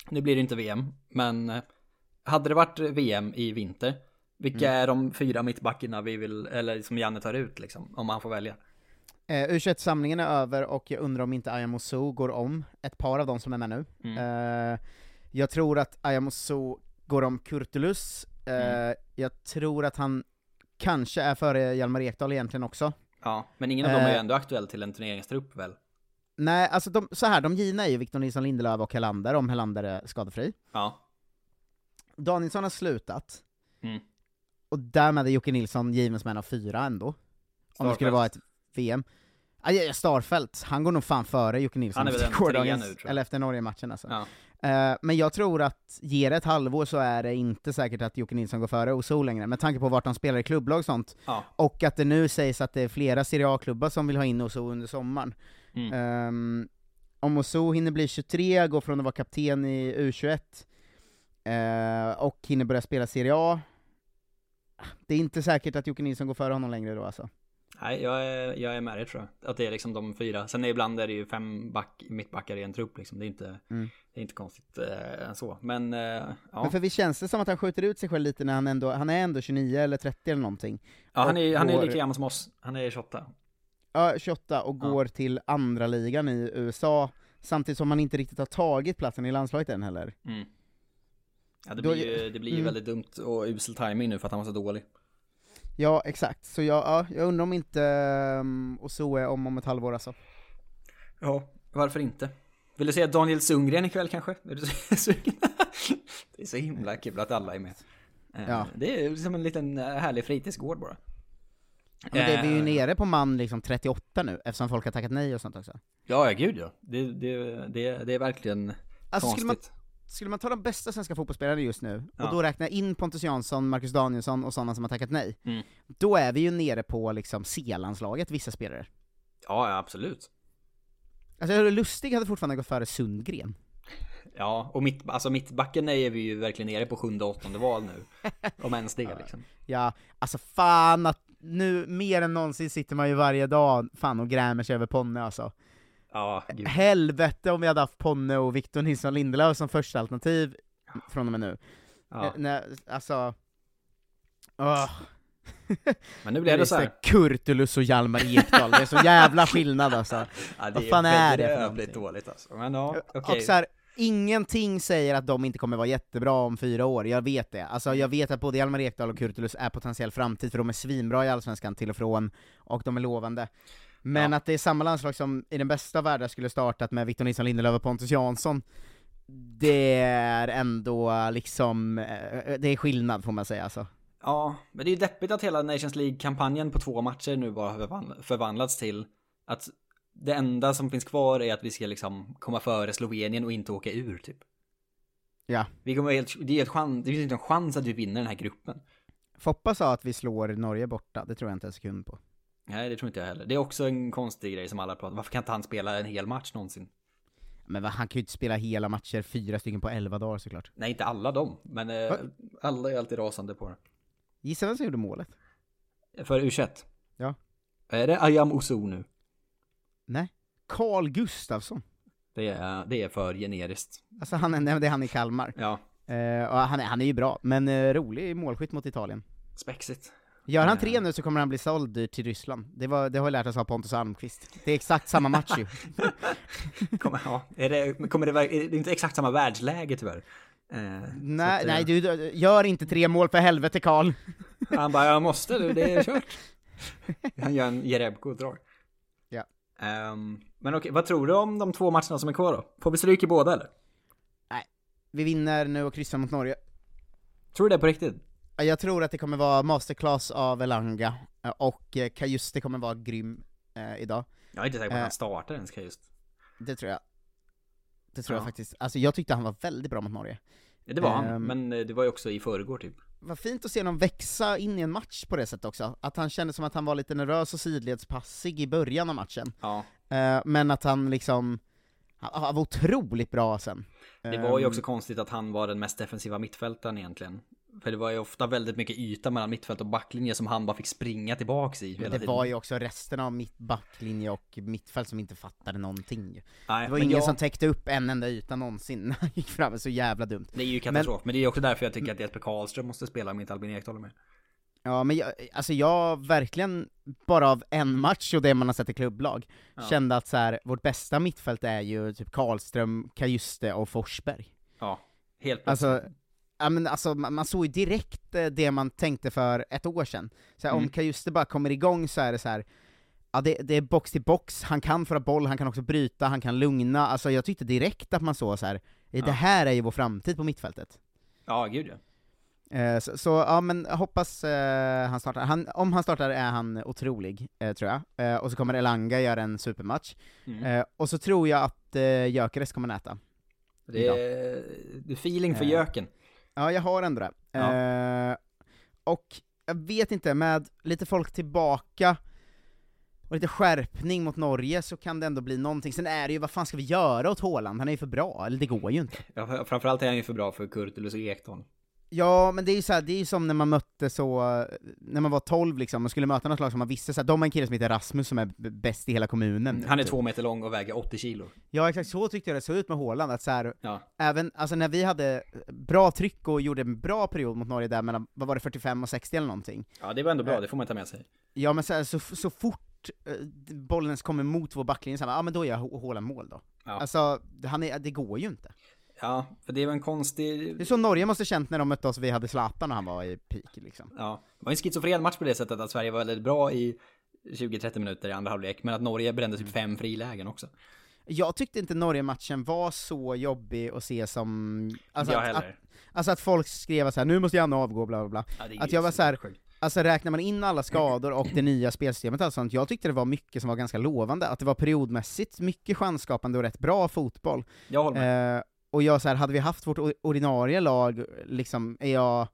Nu blir det inte VM, men eh, hade det varit VM i vinter, vilka Mm. är de fyra mittbackarna vi vill, eller som Janne tar ut liksom, om han får välja? Eh, U21-samlingen är över och jag undrar om inte Ayam Oso går om ett par av de som är med nu. Mm. Eh, jag tror att Ayam Oso går om Kurtulus, eh, Mm. jag tror att han kanske är före Hjalmar Ekdal egentligen också. Ja, men ingen av dem är ju Eh. ändå aktuell till en turneringstrupp väl? Nej, alltså de, så här, de givna är ju Victor Nilsson Lindelöf och Helander, om Helander är skadefri. Ja. Danielsson har slutat, Mm. Och därmed är Jocke Nilsson given som en av fyra ändå. Om det skulle vara ett VM. Ja, Starfelt, han går nog fan före Jocke Nilsson efter *laughs* gårdagens- nu, eller efter Norge-matchen alltså. Ja. Eh, men jag tror att, ger det ett halvår så är det inte säkert att Jocke Nilsson går före Oso längre, med tanke på vart han spelar i klubblag och sånt. Ja. Och att det nu sägs att det är flera Serie A-klubbar som vill ha in Oso under sommaren. Mm. Ehm, om Oso hinner bli 23, går från att vara kapten i U21, eh, och hinner börja spela Serie A, det är inte säkert att Jocke Nilsson går före honom längre då alltså. Nej, jag är, jag är med dig tror jag. Att det är liksom de fyra. Sen ibland är det ju fem back, mittbackar i en trupp liksom. Det är inte, Mm. det är inte konstigt eh, än så. Men, eh, ja. Men för vi känns det som att han skjuter ut sig själv lite när han ändå, han är ändå 29 eller 30 eller någonting. ja han är, han är lika gammal som oss. Han är 28. Ja, 28 och Ja. går till andra ligan i USA, samtidigt som han inte riktigt har tagit platsen i landslaget än heller. Mm. Ja, det blir ju, det blir ju Mm. väldigt dumt och usel timing nu för att han var så dålig. Ja, exakt. Så jag, ja, jag undrar om inte um, Oso är om om ett halvår alltså. Ja, varför inte? Vill du se Daniel Sundgren ikväll kanske? Är du *laughs* sugen? det är så himla kul att alla är med. Eh, Ja. Det är som en liten eh, härlig fritidsgård bara. Ja, Men det, vi är ju Eh, nere på man liksom 38 nu, eftersom folk har tackat nej och sånt också. Ja, ja gud ja. Det, det, det, det är verkligen Alltså konstigt. Skulle man ta de bästa svenska fotbollsspelarna just nu, Ja. och då räkna in Pontus Jansson, Marcus Danielsson och sådana som har tackat nej, Mm. då är vi ju nere på liksom C-landslaget, vissa spelare. Ja, ja, absolut. Alltså Lustig hade fortfarande gått före Sundgren. Ja, och mitt, alltså mittbacken är vi ju verkligen nere på sjunde åttonde val nu. *laughs* Om ens det liksom. Ja, alltså fan att nu mer än någonsin sitter man ju varje dag fan och grämer sig över Ponne alltså. Ja, gud. Helvete om vi hade haft Ponne och Victor Nilsson Lindelöf som första alternativ från och med nu. Ja. Eh, nej, alltså... Åh. *laughs* Men nu blev det så här. Kurtulus och Hjalmar Ekdal, det är så jävla skillnad alltså. *laughs* Ja, Vad fan är det för någonting? dåligt alltså. Men ja, okej. Och så här, ingenting säger att de inte kommer vara jättebra om fyra år, jag vet det. Alltså jag vet att både Hjalmar Ekdal och Kurtulus är potentiell framtid, för de är svinbra i Allsvenskan till och från, och de är lovande. Men Ja. att det är samma landslag som i den bästa av världar skulle startat med Victor Nilsson Lindelöf och Pontus Jansson, det är ändå liksom, eh, det är skillnad får man säga alltså. Ja, men det är ju deppigt att hela Nations League-kampanjen på två matcher nu bara har förvandl- förvandlats till att det enda som finns kvar är att vi ska liksom komma före Slovenien och inte åka ur typ. Ja. Vi kommer helt, det är helt chans, det finns inte en chans att vi vinner den här gruppen. Foppa sa att vi slår Norge borta, det tror jag inte en sekund på. Nej, det tror inte jag heller. Det är också en konstig grej som alla pratar om. Varför kan inte han spela en hel match någonsin? Men han kan ju inte spela hela matcher, fyra stycken på elva dagar såklart. Nej, inte alla dem, men eh, alla är alltid rasande på det. Gissa vem som gjorde målet? För U21? Ja. Är det Ayam Oso nu? Nej. Carl Gustafsson. Det är, det är för generiskt. Alltså han är, nej, det är han i Kalmar. Ja, Eh, och han, är, han är ju bra, men uh, rolig målskytt mot Italien. spexigt. Gör han Eh. tre nu så kommer han bli såld till Ryssland. Det, var, det har vi lärt oss av Pontus Almqvist. Det är exakt samma match ju. *laughs* Kommer, ja, är det, kommer det, är det inte exakt samma världsläge tyvärr? Eh, nej, att, nej eh, du, gör inte tre mål för helvete Karl. *laughs* Han bara, jag måste du, det är *laughs* kört. Han gör en Jerebko-drag. Ja. Ehm, men okej, vad tror du om de två matcherna som är kvar då? Får vi stryk i båda eller? Vi vinner nu och kryssar mot Norge. Tror du det på riktigt? Ja, Jag tror att det kommer vara masterclass av Elanga, eh, och eh, Kajuste kommer vara grym eh, idag. Jag är inte säker på att Eh. han startar ens just. Det tror jag. Det tror Ja. jag faktiskt. Alltså jag tyckte han var väldigt bra mot Norge. Det var han, Ehm. men eh, det var ju också i förrgår typ. Vad fint att se honom växa in i en match på det sättet också. Att han kände som att han var lite nervös och sidledspassig i början av matchen. Ja. Eh, men att han liksom, Han, han var otroligt bra sen. Det var ju Ehm, också konstigt att han var den mest defensiva mittfältaren egentligen. För det var ju ofta väldigt mycket yta mellan mittfält och backlinje som han bara fick springa tillbaks i hela Men det tiden. var ju också resten av mitt backlinje och mittfält som inte fattade någonting ju. Nej, Det var men ingen jag- som täckte upp en enda yta någonsin när han gick fram, så jävla dumt. Det är ju katastrof, men, det är också därför jag tycker att Jesper Karlström måste spela om inte Albin Ekdal är med. Ja men jag, alltså jag verkligen, bara av en match och det man har sett i klubblag, Ja. kände att så här, vårt bästa mittfält är ju typ Karlström, Kajuste och Forsberg. Ja, helt plötsligt. Alltså, ja, men alltså man, såg ju direkt eh, det man tänkte för ett år sedan. Så här, Om Mm. Kajuste bara kommer igång så är det så här. Ja, det, det är box till box, han kan föra boll, han kan också bryta, han kan lugna, alltså jag tyckte direkt att man såg så här. det Ja. här är ju vår framtid på mittfältet. Ja, gud ja. Eh, Så, så ja men hoppas eh, han startar, han, om han startar är han otrolig, eh, tror jag. Eh, och så kommer Elanga göra en supermatch. Mm. Eh, och så tror jag att eh, Gyökeres kommer näta. Det är, det är feeling för Eh. Ja, jag har ändå det. Eh, och jag vet inte, med lite folk tillbaka, och lite skärpning mot Norge så kan det ändå bli någonting. Sen är det ju, vad fan ska vi göra åt Haaland? Han är ju för bra, eller det går ju inte. Ja, framförallt är han ju för bra för Kurtulus och Ekdal. Ja, men det är ju så här, det är ju som när man mötte så, när man var 12 liksom, och skulle möta något lag som man visste så här, de har en kille som heter Rasmus som är bäst i hela kommunen. Han är typ. två meter lång och väger 80 kilo. Ja exakt, så tyckte jag det såg ut med Haaland, att så här, Ja. även, alltså när vi hade bra tryck och gjorde en bra period mot Norge där mellan, vad var det, 45 och 60 eller någonting? Ja, det var ändå bra, Eh, det får man ta med sig. Ja men så, här, så, så fort eh, bollen kommer mot vår backlinje, så här, ja men då gör H- Haaland mål då. Ja. Alltså, han är, det går ju inte. Ja, för det var en konstig... Det är så Norge måste känt när de mötte oss, vi hade Zlatan och han var i peak liksom. Ja, det var en schizofren match på det sättet att Sverige var väldigt bra i 20-30 minuter i andra halvlek, men att Norge brände typ fem frilägen också. Jag tyckte inte Norge-matchen var så jobbig att se som... Alltså Jag att, att, heller. alltså att folk skrev så här, nu måste Janne avgå, bla bla bla. Ja, att jag var så här, sjukt. alltså räknar man in alla skador och det nya spelsystemet och sånt, jag tyckte det var mycket som var ganska lovande, att det var periodmässigt mycket chansskapande och rätt bra fotboll. Jag håller med. Eh, och jag så här, hade vi haft vårt ordinarie lag, liksom, är jag...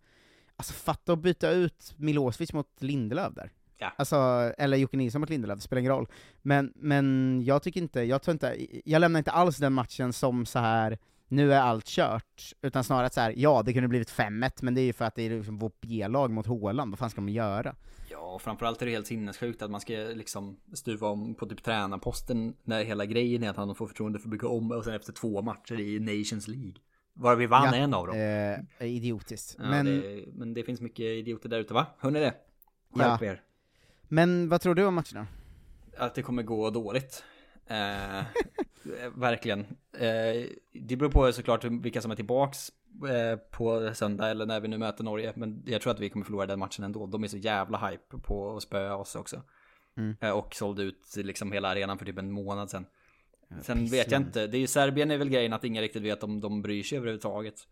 Alltså fatta att byta ut Milosevic mot Lindelöf där. Ja. Alltså, eller Jocke Nilsson mot Lindelöf, det spelar ingen roll. Men, men jag tycker inte, jag tror inte, jag lämnar inte alls den matchen som så här nu är allt kört, utan snarare så här, ja det kunde blivit 5-1, men det är ju för att det är liksom vårt B-lag mot Håland, vad fan ska de göra? Ja, och framförallt är det helt sinnessjukt att man ska liksom stuva om på typ tränarposten när hela grejen är att han får förtroende för att bygga om och sen efter två matcher i Nations League. Var vi vann Ja, en av dem. Eh, idiotiskt. Ja, men, det, men det finns mycket idioter där ute va? Hör ni det? Ja. Skärp er. men vad tror du om matcherna? Att det kommer gå dåligt. Eh, verkligen. Eh, det beror på såklart vilka som är tillbaks eh, på söndag eller när vi nu möter Norge. Men jag tror att vi kommer förlora den matchen ändå. De är så jävla hype på att spöa oss också. Mm. Eh, och sålde ut liksom hela arenan för typ en månad sedan. Sen pissland. vet jag inte. Det är ju Serbien är väl grejen att ingen riktigt vet om de bryr sig överhuvudtaget.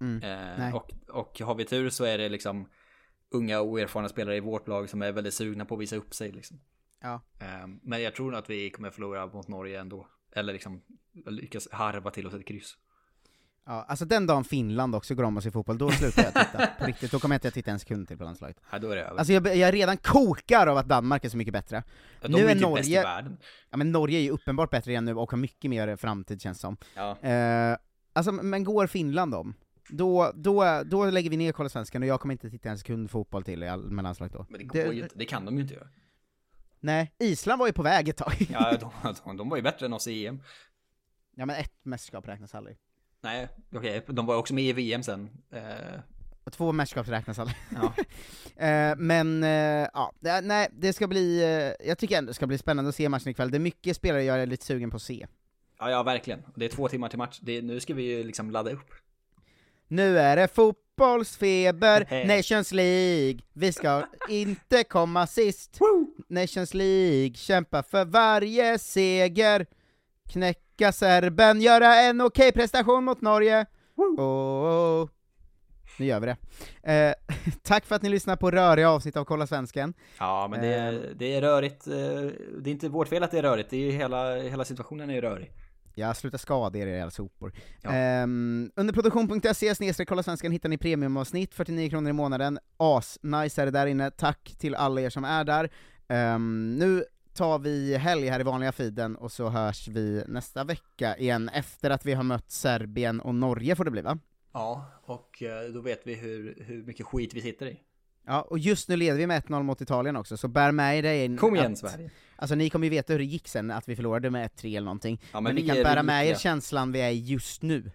Mm. Eh, och, och har vi tur så är det liksom unga oerfarna spelare i vårt lag som är väldigt sugna på att visa upp sig liksom. Ja. Eh, Men jag tror nog att vi kommer förlora mot Norge ändå. Eller liksom lyckas harva till oss ett kryss. Ja, alltså den dagen Finland också går om oss i fotboll, då slutar jag titta. *laughs* På riktigt, då kommer jag inte att titta en sekund till på landslaget. Ja, då är det över. Alltså jag, jag redan kokar av att Danmark är så mycket bättre. Ja, de är typ bäst i världen. Ja men Norge är ju uppenbart bättre igen nu och har mycket mer framtid känns som. Ja. Eh, alltså, men går Finland om? Då, då, då lägger vi ner Kolla Svenskan och jag kommer inte titta en sekund fotboll till i all, med landslaget då. Men det går ju inte. Det kan de ju inte göra. Nej, Island var ju på väg ett tag. Ja, *laughs* de, de, de var ju bättre än oss i EM. ja men ett mästerskap räknas aldrig. Nej, okej. De var också med i VM sen. Eh, Och två mästerskap räknas aldrig. Ja. *laughs* Eh, men, eh, ja, det, nej, det ska bli, eh, jag tycker ändå det ska bli spännande att se matchen ikväll. Det är mycket spelare jag är lite sugen på att se. ja, ja, verkligen. Det är två timmar till match. Det, nu ska vi ju liksom ladda upp. Nu är det fotbollsfeber, *laughs* Nations League, vi ska inte komma sist. Nations League, kämpa för varje seger. Knäcka Serben, göra en okej prestation mot Norge. Oh, oh. Nu gör vi det. Eh, *laughs* tack för att ni lyssnar på röriga avsnitt av Kolla Svensken. Ja, men det, är- det är rörigt. eh, Det är inte vårt fel att det är rörigt. Det är ju hela, hela situationen är ju rörig. Ja, sluta skada er era sopor. Ja. Ehm, under produktion.se kolla svenskan hittar ni premiumavsnitt, 49 kronor i månaden. As, nice är det där inne. Tack till alla er som är där. Ehm, nu tar vi helg här i vanliga feeden, och så hörs vi nästa vecka igen, efter att vi har mött Serbien och Norge får det bli va? Ja, och eh, då vet vi hur, hur mycket skit vi sitter i. Ja, och just nu leder vi med 1-0 mot Italien också, så bär med det in Kom igen att, Sverige! Alltså ni kommer ju veta hur det gick sen, att vi förlorade med 1-3 eller någonting, Ja, men, vi ni kan är bära med er känslan vi är just nu,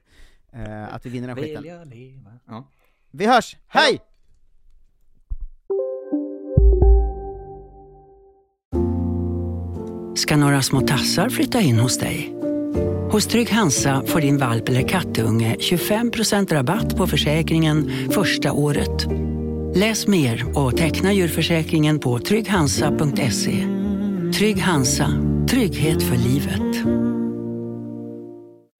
eh, att vi vinner den Vill skiten. jag leva? Ja. Vi hörs, hej! ska några små tassar flytta in hos dig. Hos Trygg Hansa får din valp eller kattunge 25% rabatt på försäkringen första året. Läs mer och teckna djurförsäkringen på trygghansa.se. Trygg Hansa, trygghet för livet.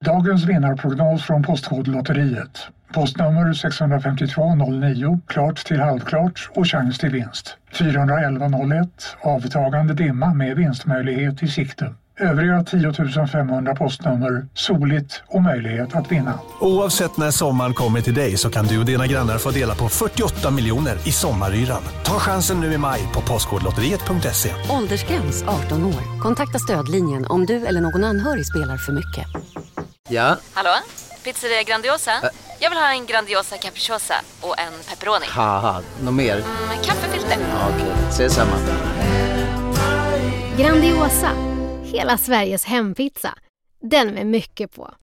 Dagens vinnarprognos från Postkodlotteriet. Postnummer 65209, klart till halvklart och chans till vinst. 41101, avtagande dimma med vinstmöjlighet i sikte. Övriga 10 500 postnummer, soligt och möjlighet att vinna. Oavsett när sommaren kommer till dig så kan du och dina grannar få dela på 48 miljoner i sommaryran. Ta chansen nu i maj på Postkodlotteriet.se. Åldersgräns 18 år. Kontakta stödlinjen om du eller någon anhörig spelar för mycket. Ja, Hallå? Pizzeria Grandiosa? Jag vill ha en Grandiosa capriciosa och en pepperoni. något mer? Med kaffefilter. Ja, Okej, ses samma. Grandiosa, hela Sveriges hempizza. Den med mycket på.